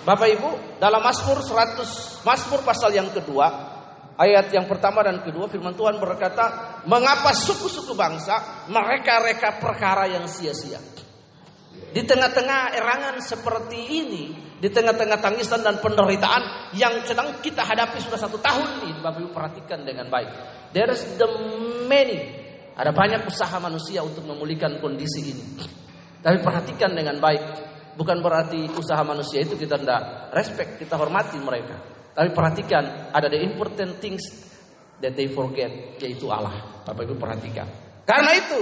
Bapak Ibu, dalam Mazmur 100, Mazmur pasal yang kedua, ayat yang pertama dan kedua firman Tuhan berkata, "Mengapa suku-suku bangsa mereka reka perkara yang sia-sia?" Di tengah-tengah erangan seperti ini, di tengah-tengah tangisan dan penderitaan yang sedang kita hadapi sudah satu tahun ini, Bapak Ibu perhatikan dengan baik. There is the many, ada banyak usaha manusia untuk memulihkan kondisi ini. Tapi perhatikan dengan baik, bukan berarti usaha manusia itu kita tidak respect, kita hormati mereka. Tapi perhatikan, ada the important things that they forget, yaitu Allah. Bapak Ibu perhatikan. Karena itu,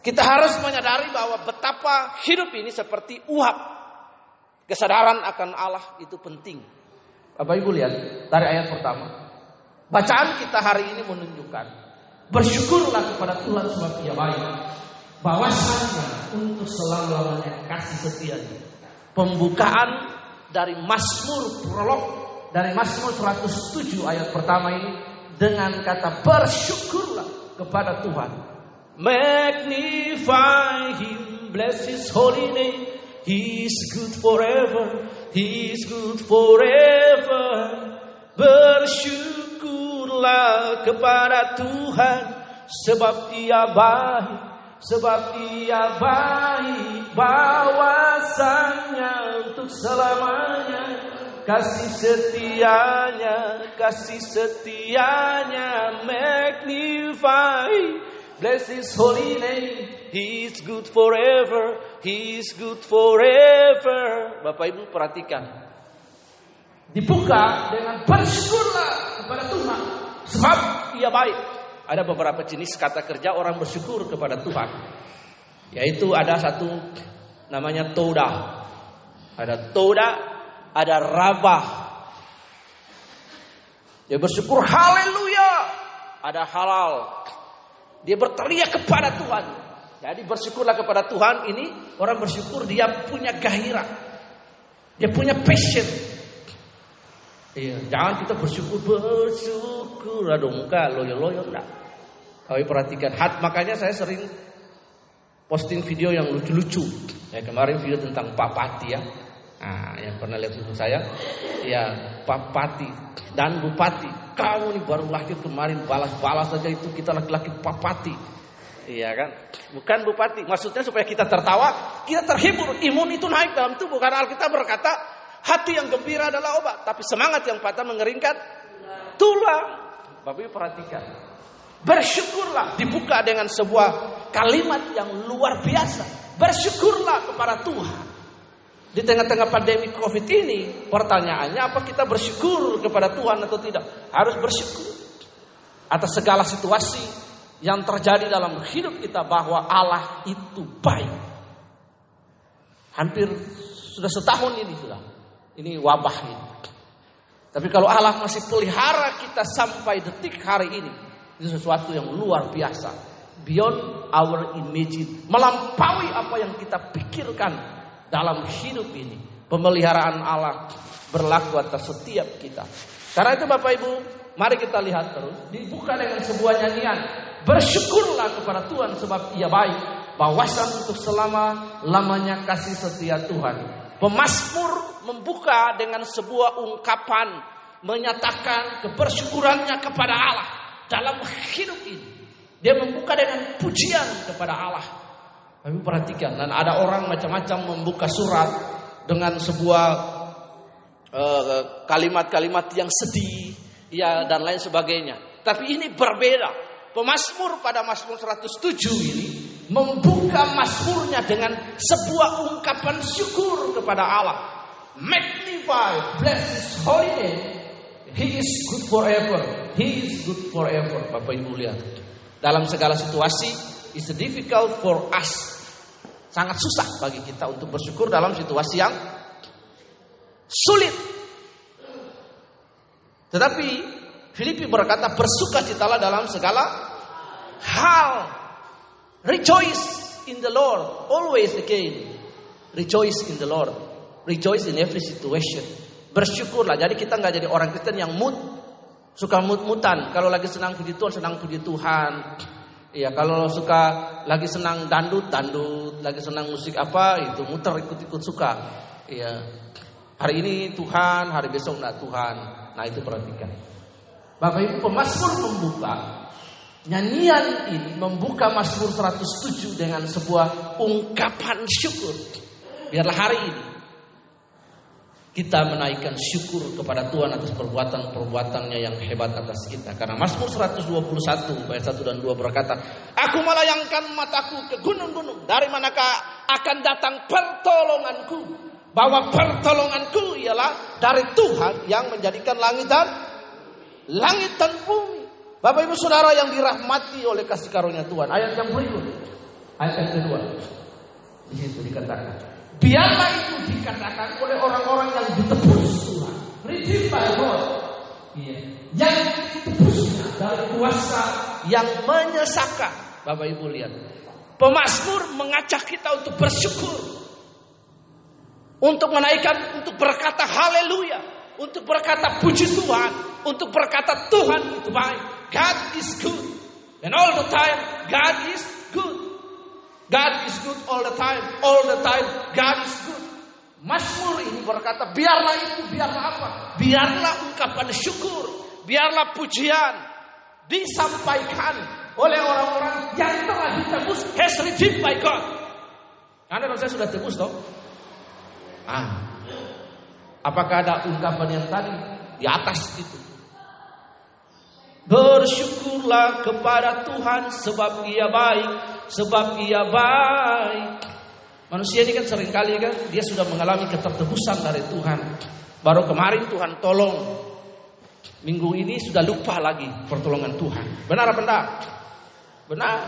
kita harus menyadari bahwa betapa hidup ini seperti uap. Kesadaran akan Allah itu penting. Bapak Ibu lihat dari ayat pertama. Bacaan kita hari ini menunjukkan bersyukurlah kepada Tuhan sebab Ia baik. Bahwasanya untuk selama-lamanya kasih setianya. Pembukaan dari Mazmur prolog dari Mazmur 107 ayat pertama ini dengan kata bersyukurlah kepada Tuhan Magnify him, bless his holy name. He's good forever, he's good forever. Bersyukurlah kepada Tuhan sebab ia baik, sebab ia baik bawasannya untuk selamanya. Kasih setianya, kasih setianya magnify Bless His holy name. He is good forever. He is good forever. Bapak Ibu perhatikan. Dibuka dengan bersyukurlah kepada Tuhan. Sebab ia baik. Ada beberapa jenis kata kerja orang bersyukur kepada Tuhan. Yaitu ada satu namanya toda. Ada toda, ada rabah. Dia bersyukur haleluya. Ada halal, dia berteriak kepada Tuhan. Jadi bersyukurlah kepada Tuhan ini orang bersyukur dia punya gairah. Dia punya passion. Iya, jangan kita bersyukur bersyukur aduh muka loyo-loyo enggak. Kau perhatikan hat makanya saya sering posting video yang lucu-lucu. Ya kemarin video tentang Pak Pati ya. Nah, yang pernah lihat video saya, ya Pak Pati dan Bupati. Kamu nih baru lahir kemarin balas-balas saja itu kita laki-laki Pak Pati. Iya kan? Bukan Bupati. Maksudnya supaya kita tertawa, kita terhibur. Imun itu naik dalam tubuh. Karena Alkitab berkata, hati yang gembira adalah obat. Tapi semangat yang patah mengeringkan tulang. Bapak Ibu perhatikan. Bersyukurlah dibuka dengan sebuah kalimat yang luar biasa. Bersyukurlah kepada Tuhan. Di tengah-tengah pandemi COVID ini, pertanyaannya apa kita bersyukur kepada Tuhan atau tidak? Harus bersyukur atas segala situasi yang terjadi dalam hidup kita bahwa Allah itu baik. Hampir sudah setahun ini sudah. Ini wabah ini. Tapi kalau Allah masih pelihara kita sampai detik hari ini, itu sesuatu yang luar biasa. Beyond our imagine, melampaui apa yang kita pikirkan dalam hidup ini. Pemeliharaan Allah berlaku atas setiap kita. Karena itu Bapak Ibu, mari kita lihat terus. Dibuka dengan sebuah nyanyian. Bersyukurlah kepada Tuhan sebab ia baik. Bawasan untuk selama lamanya kasih setia Tuhan. Pemasmur membuka dengan sebuah ungkapan. Menyatakan kebersyukurannya kepada Allah dalam hidup ini. Dia membuka dengan pujian kepada Allah. Tapi perhatikan, dan ada orang macam-macam membuka surat dengan sebuah eh, kalimat-kalimat uh, yang sedih, ya dan lain sebagainya. Tapi ini berbeda. Pemasmur pada Mazmur 107 ini membuka Mazmurnya dengan sebuah ungkapan syukur kepada Allah. Magnify, bless His holy name. He is good forever. He is good forever. Bapak Ibu lihat. Dalam segala situasi, it's difficult for us. Sangat susah bagi kita untuk bersyukur dalam situasi yang sulit. Tetapi Filipi berkata bersukacitalah dalam segala hal. Rejoice in the Lord. Always again. Rejoice in the Lord. Rejoice in every situation. Bersyukurlah. Jadi kita nggak jadi orang Kristen yang mood. Suka mut-mutan. Kalau lagi senang puji Tuhan, senang puji Tuhan. Iya, kalau suka lagi senang dandut, dandut. Lagi senang musik apa, itu muter ikut-ikut suka. Iya. Hari ini Tuhan, hari besok enggak Tuhan. Nah itu perhatikan. Bapak Ibu pemazmur membuka Nyanyian ini membuka Mazmur 107 dengan sebuah ungkapan syukur. Biarlah hari ini kita menaikkan syukur kepada Tuhan atas perbuatan-perbuatannya yang hebat atas kita. Karena Mazmur 121 ayat 1 dan 2 berkata, Aku melayangkan mataku ke gunung-gunung. Dari manakah akan datang pertolonganku? Bahwa pertolonganku ialah dari Tuhan yang menjadikan langit dan langit dan bumi. Bapak Ibu Saudara yang dirahmati oleh kasih karunia Tuhan. Ayat yang berikut. Ayat yang kedua. Di situ dikatakan. Biarlah itu dikatakan oleh orang-orang yang ditebus Tuhan. Redeemed by God. Iya. Yang ditebusnya dari kuasa yang menyesakan. Bapak Ibu lihat. Pemasmur mengajak kita untuk bersyukur. Untuk menaikkan, untuk berkata haleluya. Untuk berkata puji Tuhan. Untuk berkata Tuhan itu baik. God is good. And all the time, God is good. God is good all the time. All the time, God is good. Mazmur ini berkata, biarlah itu, biarlah apa? Biarlah ungkapan syukur, biarlah pujian disampaikan oleh orang-orang yang telah ditebus has redeemed by God. Anda kalau saya sudah tebus toh? Ah. Apakah ada ungkapan yang tadi di atas itu? Bersyukurlah kepada Tuhan sebab Ia baik, sebab Ia baik. Manusia ini kan sering kali kan dia sudah mengalami ketertebusan dari Tuhan. Baru kemarin Tuhan tolong. Minggu ini sudah lupa lagi pertolongan Tuhan. Benar apa enggak? Benar.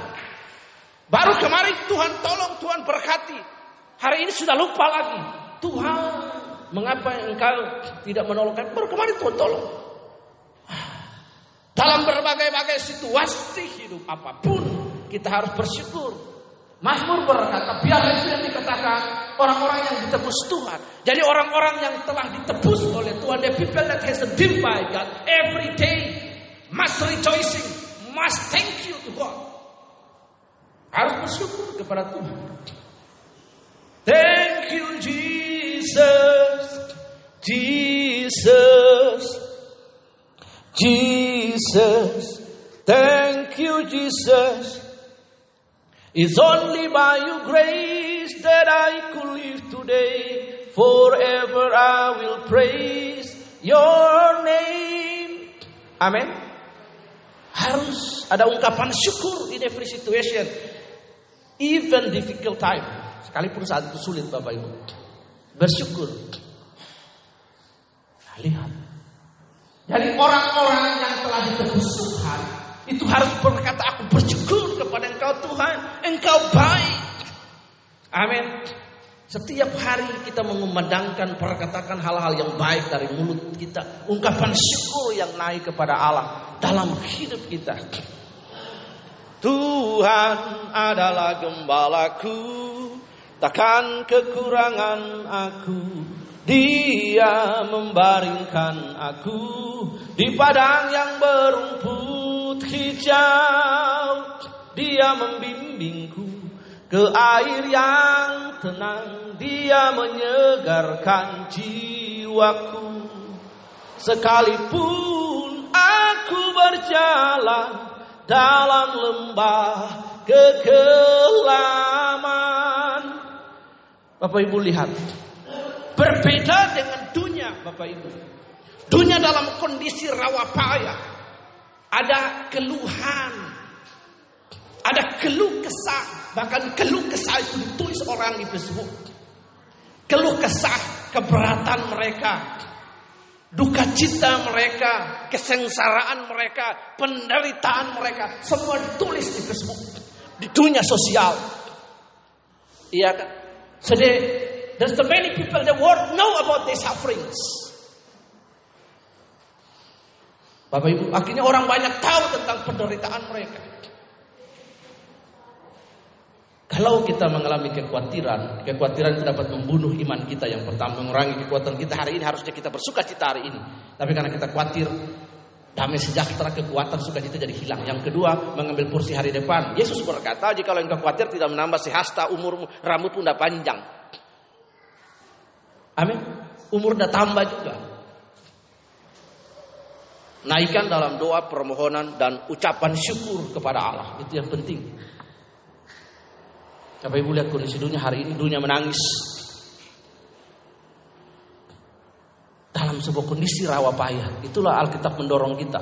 Baru kemarin Tuhan tolong, Tuhan berkati. Hari ini sudah lupa lagi. Tuhan, mengapa engkau tidak menolongkan? Baru kemarin Tuhan tolong. Dalam berbagai-bagai situasi hidup apa pun kita harus bersyukur. Mazmur berkata, biar itu yang dikatakan orang-orang yang ditebus Tuhan. Jadi orang-orang yang telah ditebus oleh Tuhan, the people that has been by God every day must rejoicing, must thank you to God. Harus bersyukur kepada Tuhan. Thank you Jesus, Jesus. Jesus, thank you, Jesus. It's only by your grace that I could live today. Forever I will praise your name. Amin. Harus ada ungkapan syukur in every situation. Even difficult time. Sekalipun saat itu sulit Bapak Ibu. Bersyukur. Nah, lihat dari orang-orang yang telah ditebus Tuhan itu harus berkata aku bersyukur kepada Engkau Tuhan, Engkau baik. Amin. Setiap hari kita mengumandangkan perkatakan hal-hal yang baik dari mulut kita, ungkapan syukur yang naik kepada Allah dalam hidup kita. Tuhan adalah gembalaku, takkan kekurangan aku. Dia membaringkan aku di padang yang berumput hijau. Dia membimbingku ke air yang tenang. Dia menyegarkan jiwaku. Sekalipun aku berjalan dalam lembah kekelaman. Bapak Ibu lihat. Berbeda dengan dunia Bapak Ibu. Dunia dalam kondisi rawa payah. Ada keluhan. Ada keluh kesah. Bahkan keluh kesah itu ditulis orang di Facebook. Keluh kesah keberatan mereka. Duka cita mereka, kesengsaraan mereka, penderitaan mereka, semua ditulis di Facebook, di dunia sosial. Iya kan? So they, there's the many people the world know about their sufferings. Bapak Ibu, akhirnya orang banyak tahu tentang penderitaan mereka. Kalau kita mengalami kekhawatiran, kekhawatiran itu dapat membunuh iman kita. Yang pertama mengurangi kekuatan kita hari ini harusnya kita bersuka cita hari ini. Tapi karena kita khawatir, damai sejahtera kekuatan sukacita jadi hilang. Yang kedua, mengambil porsi hari depan. Yesus berkata, jika engkau khawatir tidak menambah sehasta umurmu, rambut pun udah panjang. Amin. Umur udah tambah juga. Naikkan dalam doa, permohonan, dan ucapan syukur kepada Allah. Itu yang penting. Bapak Ibu lihat kondisi dunia hari ini, dunia menangis. Dalam sebuah kondisi rawa payah. Itulah Alkitab mendorong kita.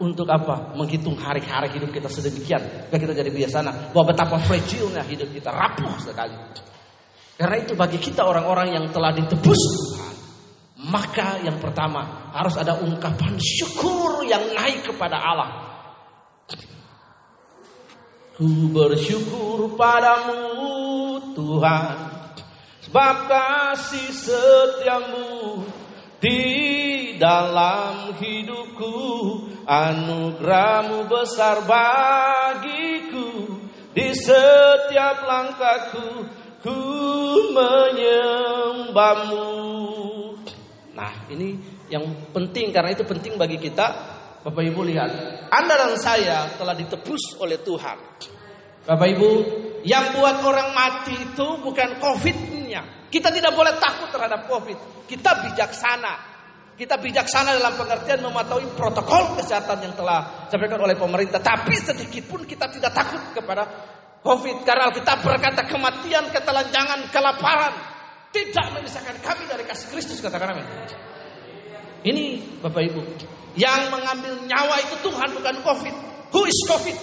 Untuk apa? Menghitung hari-hari hidup kita sedemikian. Biar kita jadi biasana. Bahwa betapa fragilnya hidup kita. Rapuh sekali. Karena itu bagi kita orang-orang yang telah ditebus Maka yang pertama harus ada ungkapan syukur yang naik kepada Allah. Ku bersyukur padamu Tuhan. Sebab kasih setiamu di dalam hidupku. Anugerahmu besar bagiku. Di setiap langkahku ku menyembahmu Nah ini yang penting karena itu penting bagi kita Bapak Ibu lihat. Anda dan saya telah ditebus oleh Tuhan. Bapak Ibu yang buat orang mati itu bukan COVID-nya. Kita tidak boleh takut terhadap COVID. Kita bijaksana. Kita bijaksana dalam pengertian mematuhi protokol kesehatan yang telah disampaikan oleh pemerintah. Tapi sedikit pun kita tidak takut kepada COVID Karena kita berkata kematian, ketelanjangan, kelaparan tidak memisahkan kami dari kasih Kristus katakan amin. Ini Bapak Ibu, yang mengambil nyawa itu Tuhan bukan Covid. Who is Covid?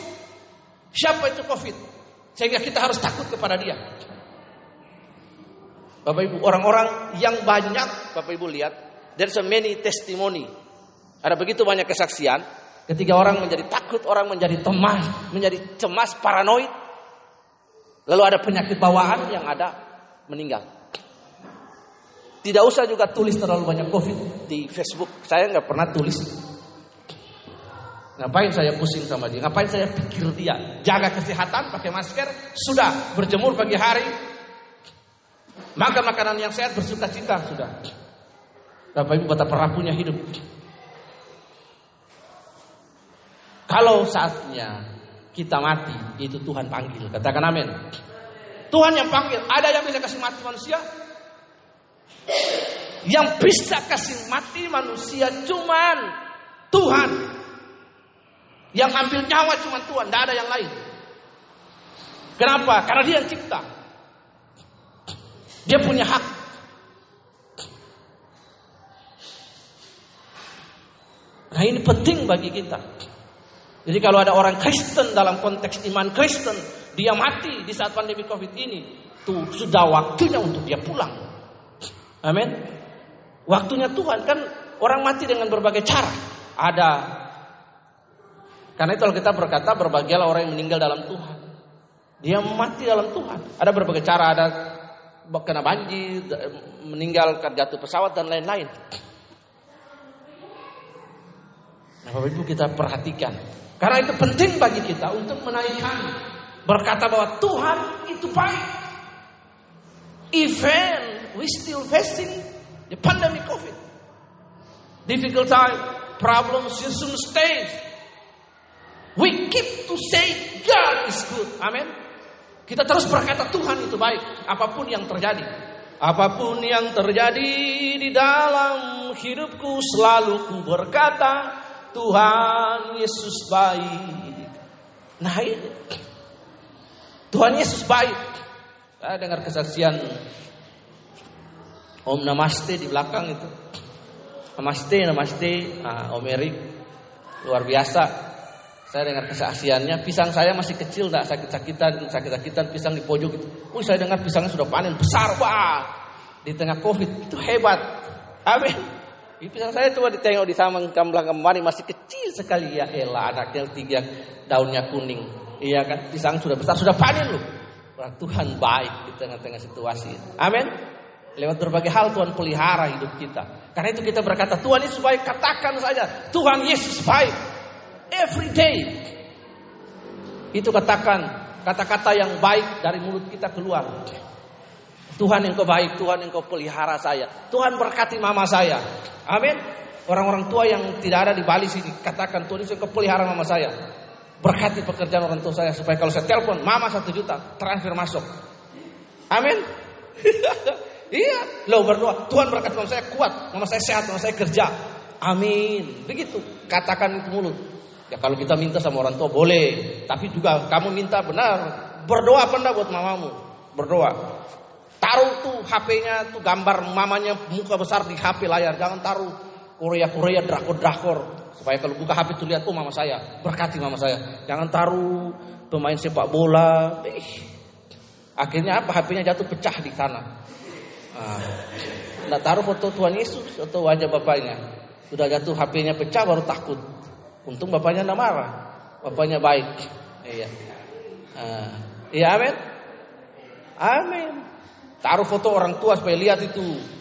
Siapa itu Covid? Sehingga kita harus takut kepada dia. Bapak Ibu, orang-orang yang banyak, Bapak Ibu lihat, there's so many testimony. Ada begitu banyak kesaksian, ketika orang menjadi takut, orang menjadi temas, menjadi cemas, paranoid. Lalu ada penyakit bawaan yang ada meninggal. Tidak usah juga tulis terlalu banyak COVID di Facebook. Saya nggak pernah tulis. Ngapain saya pusing sama dia? Ngapain saya pikir dia? Jaga kesehatan, pakai masker, sudah berjemur pagi hari. Makan makanan yang sehat, bersuka cita, sudah. Bapak Ibu betapa rapuhnya hidup. Kalau saatnya kita mati, itu Tuhan panggil. Katakan amin. Tuhan yang panggil. Ada yang bisa kasih mati manusia? Yang bisa kasih mati manusia cuman Tuhan. Yang ambil nyawa cuman Tuhan, tidak ada yang lain. Kenapa? Karena dia yang cipta. Dia punya hak. Nah ini penting bagi kita. Jadi kalau ada orang Kristen dalam konteks iman Kristen, dia mati di saat pandemi Covid ini, tuh sudah waktunya untuk dia pulang. Amin. Waktunya Tuhan kan orang mati dengan berbagai cara. Ada. Karena itu kita berkata berbahagialah orang yang meninggal dalam Tuhan. Dia mati dalam Tuhan. Ada berbagai cara. Ada kena banjir, meninggal karena jatuh pesawat dan lain-lain. Nah, Bapak Ibu kita perhatikan. Karena itu penting bagi kita untuk menaikkan berkata bahwa Tuhan itu baik. Event we still facing the pandemic COVID. Difficult time, problems soon stays. We keep to say God is good. Amin. Kita terus berkata Tuhan itu baik. Apa pun yang terjadi. Apa pun yang terjadi di dalam hidupku selalu ku berkata Tuhan Yesus baik. Nah ini *clears throat* Tuhan Yesus baik. Saya dengar kesaksian Om Namaste di belakang itu. Namaste, Namaste, nah, Om Erik luar biasa. Saya dengar kesaksiannya, pisang saya masih kecil, tak sakit-sakitan, sakit-sakitan, pisang di pojok itu. Oh, saya dengar pisangnya sudah panen besar, wah, di tengah covid itu hebat. Amin. Di pisang saya coba ditengok di samping belakang kemarin masih kecil sekali ya elah anaknya tiga daunnya kuning. Iya kan, pisang sudah besar, sudah panen loh. Tuhan baik di tengah-tengah situasi. Amin. Lewat berbagai hal Tuhan pelihara hidup kita. Karena itu kita berkata Tuhan Yesus baik, katakan saja Tuhan Yesus baik. Every day. Itu katakan kata-kata yang baik dari mulut kita keluar. Tuhan yang kau baik, Tuhan yang kau pelihara saya. Tuhan berkati mama saya. Amin. Orang-orang tua yang tidak ada di Bali sini katakan Tuhan yang kau pelihara mama saya. Berkati pekerjaan orang tua saya supaya kalau saya telepon mama satu juta transfer masuk. Amin. *laughs* iya, lo berdoa Tuhan berkati mama saya kuat, mama saya sehat, mama saya kerja. Amin. Begitu katakan itu mulut. Ya kalau kita minta sama orang tua boleh, tapi juga kamu minta benar. Berdoa apa enggak buat mamamu? Berdoa. Taruh tuh HP-nya tuh gambar mamanya muka besar di HP layar. Jangan taruh Korea-Korea drakor-drakor. Supaya kalau buka HP tuh lihat oh mama saya, berkati mama saya. Jangan taruh pemain sepak bola. Eh. Akhirnya apa? HP-nya jatuh pecah di sana. Nah, taruh foto Tuhan Yesus atau wajah bapaknya. Sudah jatuh HP-nya pecah baru takut. Untung bapaknya tidak marah. Bapaknya baik. Iya. Uh, iya amin. Amin. Taruh foto orang tua supaya lihat itu.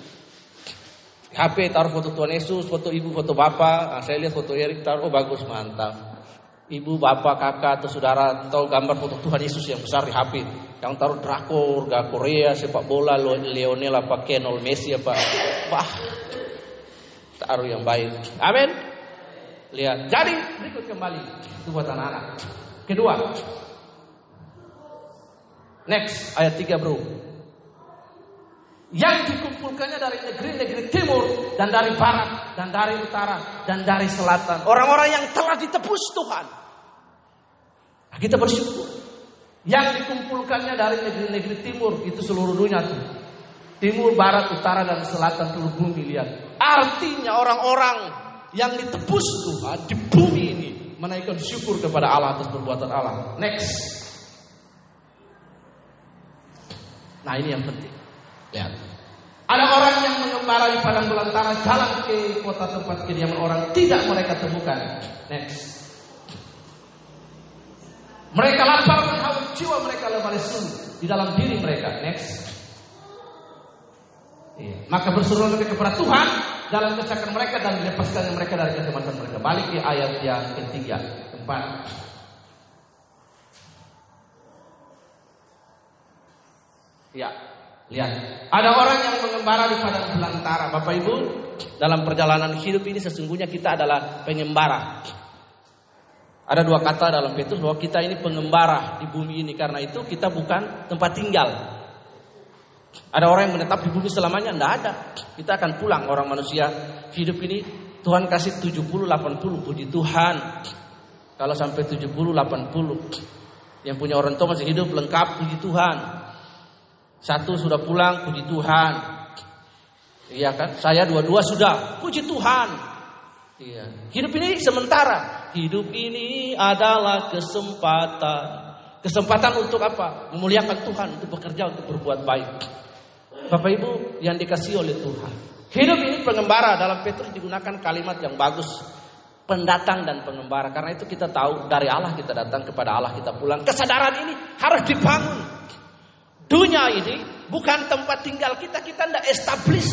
HP taruh foto Tuhan Yesus, foto ibu, foto bapak. Nah, saya lihat foto Erik taruh, oh bagus, mantap. Ibu, bapak, kakak atau saudara tahu gambar foto Tuhan Yesus yang besar di HP. Yang taruh drakor, gak Korea, sepak bola, Lionel apa Kenol Messi apa. Wah, taruh yang baik. Amin. Lihat. Jadi berikut kembali itu buat anak-anak. Kedua. Next ayat 3 bro. Yang dikumpulkannya dari negeri-negeri timur dan dari barat dan dari utara dan dari selatan. Orang-orang yang telah ditebus Tuhan. Nah, kita bersyukur. Yang dikumpulkannya dari negeri-negeri timur itu seluruh dunia tuh. Timur, barat, utara dan selatan seluruh bumi lihat. Artinya orang-orang yang ditebus Tuhan di bumi ini menaikkan syukur kepada Allah atas perbuatan Allah. Next. Nah ini yang penting. Lihat. Ada orang yang mengembara di padang belantara jalan ke kota tempat kediaman orang tidak mereka temukan. Next. Mereka lapar dan haus jiwa mereka lemah lesu di dalam diri mereka. Next. Iya. Maka berseru mereka kepada Tuhan dalam kesakan mereka dan dilepaskan mereka dari kecemasan mereka. Balik ke ayat yang ketiga, keempat. Ya, lihat. Ada orang yang mengembara di padang belantara. Bapak Ibu, dalam perjalanan hidup ini sesungguhnya kita adalah pengembara. Ada dua kata dalam Petrus bahwa kita ini pengembara di bumi ini karena itu kita bukan tempat tinggal. Ada orang yang menetap di bumi selamanya? Tidak ada. Kita akan pulang orang manusia. Hidup ini Tuhan kasih 70 80 puji Tuhan. Kalau sampai 70 80 yang punya orang tua masih hidup lengkap puji Tuhan. Satu sudah pulang puji Tuhan. Iya kan? Saya dua-dua sudah puji Tuhan. Iya. Hidup ini sementara. Hidup ini adalah kesempatan. Kesempatan untuk apa? Memuliakan Tuhan, untuk bekerja, untuk berbuat baik. Bapak Ibu yang dikasih oleh Tuhan. Hidup ini pengembara dalam Petrus digunakan kalimat yang bagus. Pendatang dan pengembara. Karena itu kita tahu dari Allah kita datang kepada Allah kita pulang. Kesadaran ini harus dibangun. Dunia ini bukan tempat tinggal kita. Kita tidak establish.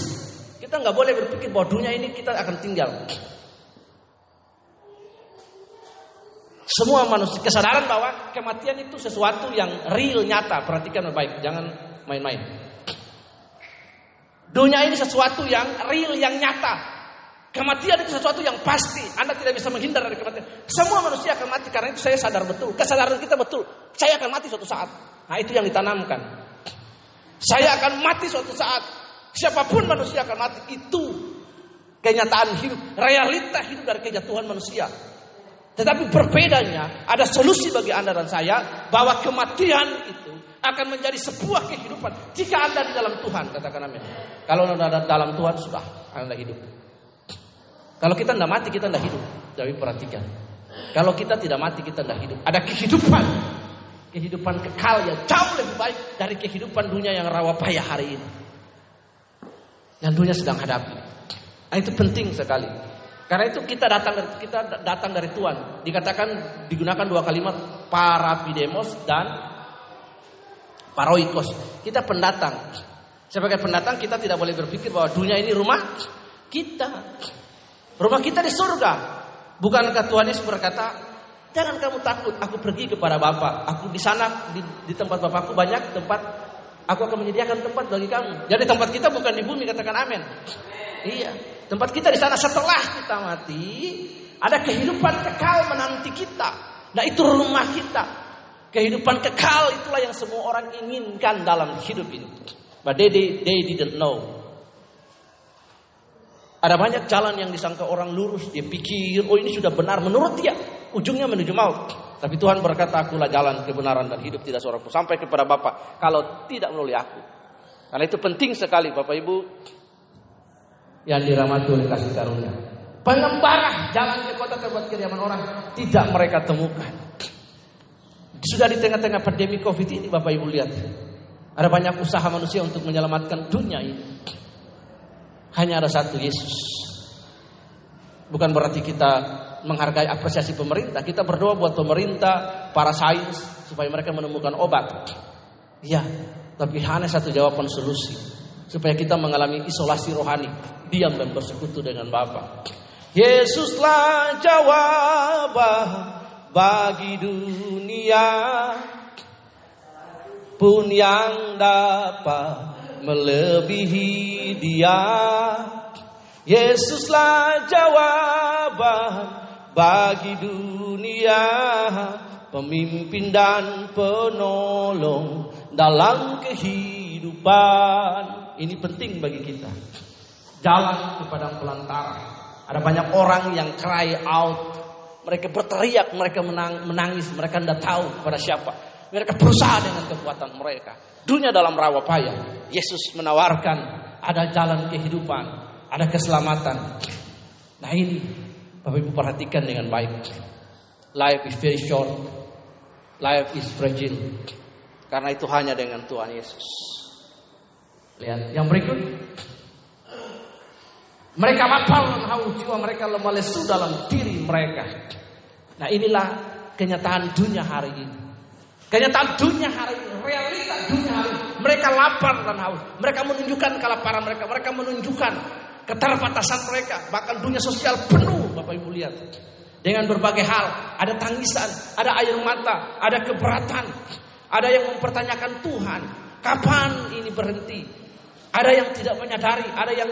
Kita nggak boleh berpikir bahwa dunia ini kita akan tinggal. Semua manusia kesadaran bahwa kematian itu sesuatu yang real nyata. Perhatikan baik, jangan main-main. Dunia ini sesuatu yang real, yang nyata. Kematian itu sesuatu yang pasti. Anda tidak bisa menghindar dari kematian. Semua manusia akan mati karena itu saya sadar betul. Kesadaran kita betul. Saya akan mati suatu saat. Nah itu yang ditanamkan. Saya akan mati suatu saat. Siapa pun manusia akan mati. Itu kenyataan hidup. Realita hidup dari kejatuhan manusia. Tetapi berbedanya ada solusi bagi Anda dan saya bahwa kematian itu akan menjadi sebuah kehidupan jika Anda di dalam Tuhan, katakan amin. Kalau Anda dalam Tuhan sudah Anda hidup. Kalau kita tidak mati kita tidak hidup. Tapi perhatikan. Kalau kita tidak mati kita tidak hidup. Ada kehidupan. Kehidupan kekal yang jauh lebih baik dari kehidupan dunia yang rawa payah hari ini. Yang dunia sedang hadapi. Nah, itu penting sekali. Karena itu kita datang kita datang dari Tuhan. Dikatakan digunakan dua kalimat para pidemos dan Paroikos. Kita pendatang. Sebagai pendatang kita tidak boleh berpikir bahwa dunia ini rumah kita. Rumah kita di surga. Bukankah Tuhan Yesus berkata, jangan kamu takut, aku pergi kepada Bapa. Aku di sana di, di tempat Bapakku banyak tempat. Aku akan menyediakan tempat bagi kamu. Jadi tempat kita bukan di bumi, katakan amin. Iya, tempat kita di sana setelah kita mati, ada kehidupan kekal menanti kita. Nah itu rumah kita. Kehidupan kekal itulah yang semua orang inginkan dalam hidup ini. But they, they, they didn't know. Ada banyak jalan yang disangka orang lurus. Dia pikir, oh ini sudah benar menurut dia. Ujungnya menuju maut. Tapi Tuhan berkata, akulah jalan kebenaran dan hidup tidak seorang pun. Sampai kepada Bapak. Kalau tidak melalui aku. Karena itu penting sekali Bapak Ibu. Yang dirahmati oleh kasih karunia. Pengembara jalan ke kota terbuat kediaman orang. Tidak mereka temukan. Sudah di tengah-tengah pandemi Covid ini Bapak Ibu lihat. Ada banyak usaha manusia untuk menyelamatkan dunia ini. Hanya ada satu Yesus. Bukan berarti kita menghargai apresiasi pemerintah. Kita berdoa buat pemerintah, para sains supaya mereka menemukan obat. Ya, tapi hanya satu jawaban solusi supaya kita mengalami isolasi rohani, diam dan bersekutu dengan Bapa. Yesuslah jawaban bagi dunia pun yang dapat melebihi dia Yesuslah jawaban bagi dunia pemimpin dan penolong dalam kehidupan ini penting bagi kita jalan kepada pelantaran ada banyak orang yang cry out mereka berteriak, mereka menang, menangis, mereka tidak tahu pada siapa. Mereka berusaha dengan kekuatan mereka. Dunia dalam rawa payah. Yesus menawarkan ada jalan kehidupan, ada keselamatan. Nah ini Bapak Ibu perhatikan dengan baik. Life is very short. Life is fragile. Karena itu hanya dengan Tuhan Yesus. Lihat yang berikut. Mereka lapar dan haus jiwa mereka lemah lesu dalam diri mereka. Nah inilah kenyataan dunia hari ini. Kenyataan dunia hari ini, realita dunia hari ini. Mereka lapar dan haus. Mereka menunjukkan kelaparan mereka. Mereka menunjukkan keterbatasan mereka. Bahkan dunia sosial penuh, Bapak Ibu lihat. Dengan berbagai hal. Ada tangisan, ada air mata, ada keberatan. Ada yang mempertanyakan Tuhan. Kapan ini berhenti? Ada yang tidak menyadari, ada yang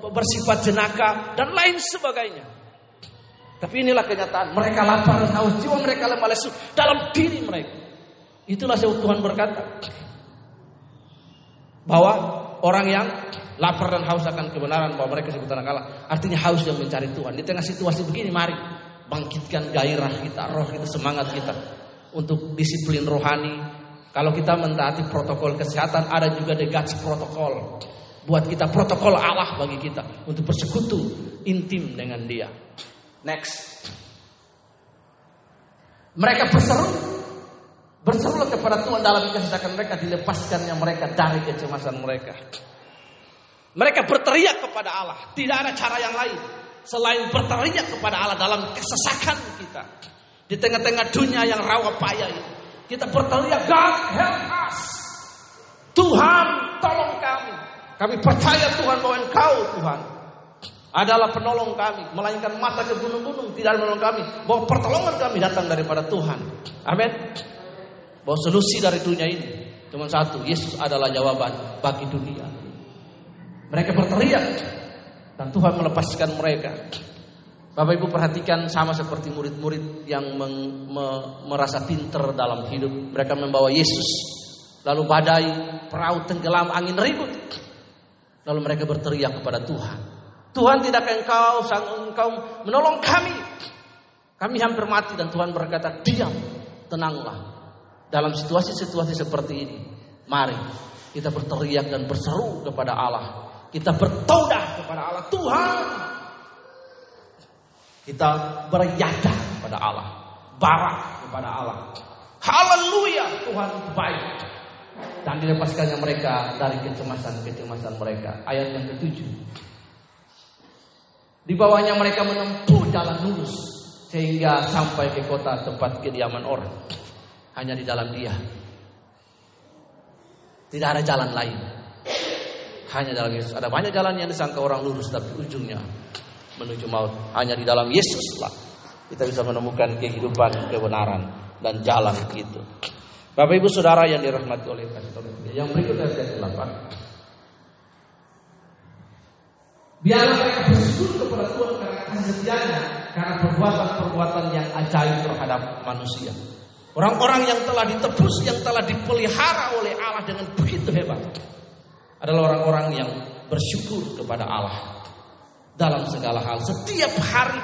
bersifat jenaka dan lain sebagainya. Tapi inilah kenyataan. Mereka lapar dan haus. Jiwa mereka lemah lesu dalam diri mereka. Itulah sebab Tuhan berkata. Bahwa orang yang lapar dan haus akan kebenaran. Bahwa mereka sebut anak Allah. Artinya haus yang mencari Tuhan. Di tengah situasi begini mari. Bangkitkan gairah kita. Roh kita, semangat kita. Untuk disiplin rohani. Kalau kita mentaati protokol kesehatan. Ada juga the protokol buat kita protokol Allah bagi kita untuk bersekutu intim dengan Dia. Next. Mereka berseru berseru kepada Tuhan dalam kesesakan mereka dilepaskannya mereka dari kecemasan mereka. Mereka berteriak kepada Allah, tidak ada cara yang lain selain berteriak kepada Allah dalam kesesakan kita. Di tengah-tengah dunia yang rawa payah ini, kita berteriak, God help us. Tuhan tolong kami. Kami percaya Tuhan bahwa Engkau Tuhan adalah penolong kami. Melainkan mata ke gunung-gunung tidak menolong kami. Bahwa pertolongan kami datang daripada Tuhan. Amin. Bahwa solusi dari dunia ini cuma satu. Yesus adalah jawaban bagi dunia. Mereka berteriak. Dan Tuhan melepaskan mereka. Bapak Ibu perhatikan sama seperti murid-murid yang meng, me, merasa pinter dalam hidup. Mereka membawa Yesus. Lalu badai, perahu tenggelam, angin ribut. Lalu mereka berteriak kepada Tuhan. Tuhan tidak engkau sang engkau menolong kami. Kami hampir mati dan Tuhan berkata, diam, tenanglah. Dalam situasi-situasi seperti ini, mari kita berteriak dan berseru kepada Allah. Kita bertodah kepada Allah. Tuhan, kita beriadah kepada Allah. Barak kepada Allah. Haleluya, Tuhan baik. Dan dilepaskannya mereka dari kecemasan-kecemasan mereka. Ayat yang ketujuh. Di bawahnya mereka menempuh jalan lurus sehingga sampai ke kota tempat kediaman orang. Hanya di dalam dia. Tidak ada jalan lain. Hanya dalam Yesus. Ada banyak jalan yang disangka orang lurus tapi ujungnya menuju maut. Hanya di dalam Yesus lah kita bisa menemukan kehidupan, kebenaran dan jalan itu. Bapak Ibu Saudara yang dirahmati oleh kasih Yang berikutnya ayat 8. Biarlah mereka bersyukur kepada Tuhan karena kasih setianya, karena perbuatan-perbuatan yang ajaib terhadap manusia. Orang-orang yang telah ditebus, yang telah dipelihara oleh Allah dengan begitu hebat, adalah orang-orang yang bersyukur kepada Allah dalam segala hal. Setiap hari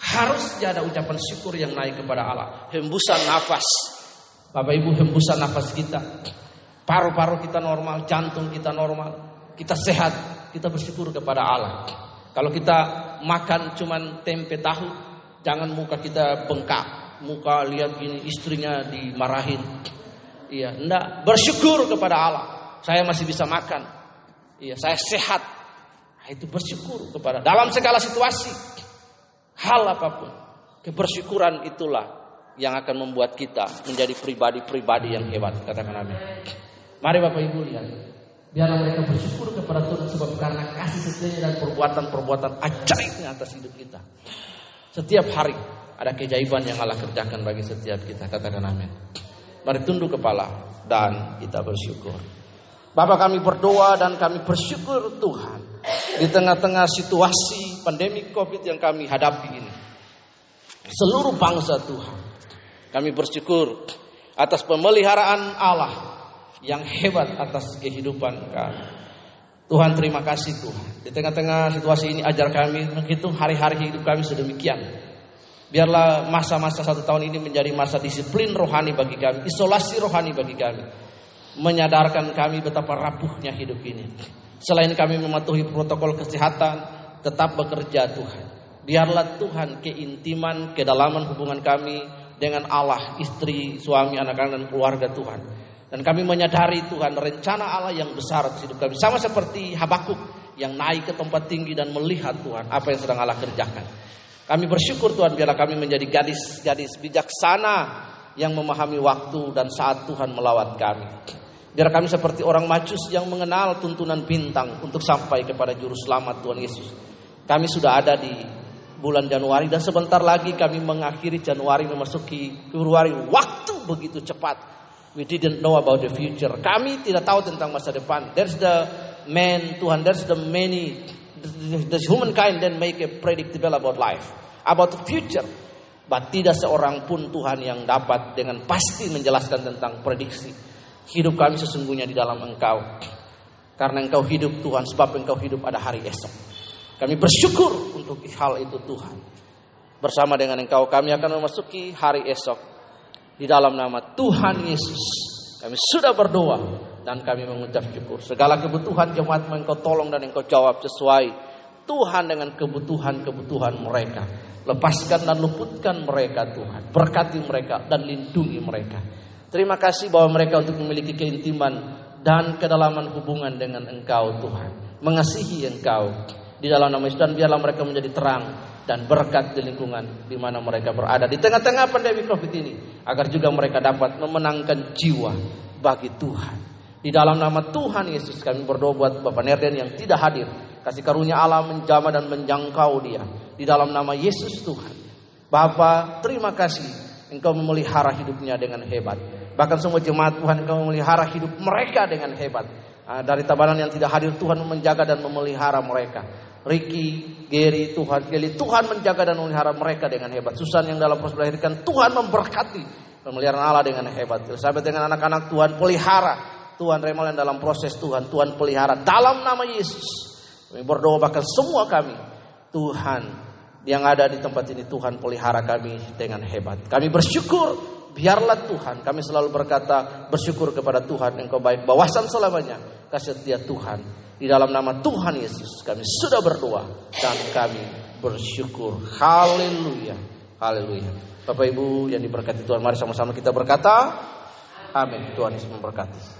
harus ada ucapan syukur yang naik kepada Allah. Hembusan nafas, Bapak Ibu, hembusan nafas kita, paru-paru kita normal, jantung kita normal, kita sehat, kita bersyukur kepada Allah. Kalau kita makan cuman tempe tahu, jangan muka kita bengkak, muka lihat gini istrinya dimarahin. Iya, enggak, bersyukur kepada Allah. Saya masih bisa makan. Iya, saya sehat. Nah, itu bersyukur kepada dalam segala situasi. Hal apa pun. Kebersyukuran itulah yang akan membuat kita menjadi pribadi-pribadi yang hebat. Katakan amin. Mari Bapak Ibu lihat. Biarlah mereka bersyukur kepada Tuhan sebab karena kasih setianya dan perbuatan-perbuatan ajaibnya atas hidup kita. Setiap hari ada keajaiban yang Allah kerjakan bagi setiap kita. Katakan amin. Mari tunduk kepala dan kita bersyukur. Bapak kami berdoa dan kami bersyukur Tuhan di tengah-tengah situasi pandemi Covid yang kami hadapi ini. Seluruh bangsa Tuhan. Kami bersyukur atas pemeliharaan Allah yang hebat atas kehidupan kami. Tuhan terima kasih Tuhan. Di tengah-tengah situasi ini ajar kami menghitung hari-hari hidup kami sedemikian. Biarlah masa-masa satu tahun ini menjadi masa disiplin rohani bagi kami, isolasi rohani bagi kami. Menyadarkan kami betapa rapuhnya hidup ini. Selain kami mematuhi protokol kesehatan, tetap bekerja Tuhan. Biarlah Tuhan keintiman, kedalaman hubungan kami dengan Allah, istri, suami, anak-anak dan keluarga Tuhan dan kami menyadari Tuhan rencana Allah yang besar atas hidup kami. Sama seperti Habakuk yang naik ke tempat tinggi dan melihat Tuhan apa yang sedang Allah kerjakan. Kami bersyukur Tuhan biarlah kami menjadi gadis-gadis bijaksana yang memahami waktu dan saat Tuhan melawat kami. Biar kami seperti orang majus yang mengenal tuntunan bintang untuk sampai kepada juru selamat Tuhan Yesus. Kami sudah ada di bulan Januari dan sebentar lagi kami mengakhiri Januari memasuki Februari. Waktu begitu cepat. We didn't know about the future. Kami tidak tahu tentang masa depan. There's the man Tuhan. There's the many. The humankind then make a predictable about life, about the future. But tidak seorang pun Tuhan yang dapat dengan pasti menjelaskan tentang prediksi hidup kami sesungguhnya di dalam Engkau. Karena Engkau hidup Tuhan, sebab Engkau hidup ada hari esok. Kami bersyukur untuk hal itu Tuhan. Bersama dengan Engkau kami akan memasuki hari esok di dalam nama Tuhan Yesus. Kami sudah berdoa dan kami mengucap syukur. Segala kebutuhan jemaat engkau tolong dan engkau jawab sesuai Tuhan dengan kebutuhan-kebutuhan mereka. Lepaskan dan luputkan mereka Tuhan. Berkati mereka dan lindungi mereka. Terima kasih bahwa mereka untuk memiliki keintiman dan kedalaman hubungan dengan Engkau Tuhan. Mengasihi Engkau di dalam nama Yesus dan biarlah mereka menjadi terang dan berkat di lingkungan di mana mereka berada di tengah-tengah pandemi Covid ini agar juga mereka dapat memenangkan jiwa bagi Tuhan. Di dalam nama Tuhan Yesus kami berdoa buat Bapak Nerden yang tidak hadir. Kasih karunia Allah menjamah dan menjangkau dia. Di dalam nama Yesus Tuhan. Bapak terima kasih Engkau memelihara hidupnya dengan hebat. Bahkan semua jemaat Tuhan Engkau memelihara hidup mereka dengan hebat. Ah, dari tabanan yang tidak hadir Tuhan menjaga dan memelihara mereka. Ricky, Gary, Tuhan, Kelly, Tuhan menjaga dan memelihara mereka dengan hebat. Susan yang dalam proses melahirkan, Tuhan memberkati pemeliharaan Allah dengan hebat. Elizabeth dengan anak-anak Tuhan pelihara. Tuhan Remal yang dalam proses Tuhan, Tuhan pelihara dalam nama Yesus. Kami berdoa bahkan semua kami, Tuhan yang ada di tempat ini Tuhan pelihara kami dengan hebat. Kami bersyukur biarlah Tuhan. Kami selalu berkata bersyukur kepada Tuhan engkau baik. Bawasan selamanya kasih setia Tuhan. Di dalam nama Tuhan Yesus kami sudah berdoa dan kami bersyukur. Haleluya. Haleluya. Bapak Ibu yang diberkati Tuhan mari sama-sama kita berkata amin. Tuhan Yesus memberkati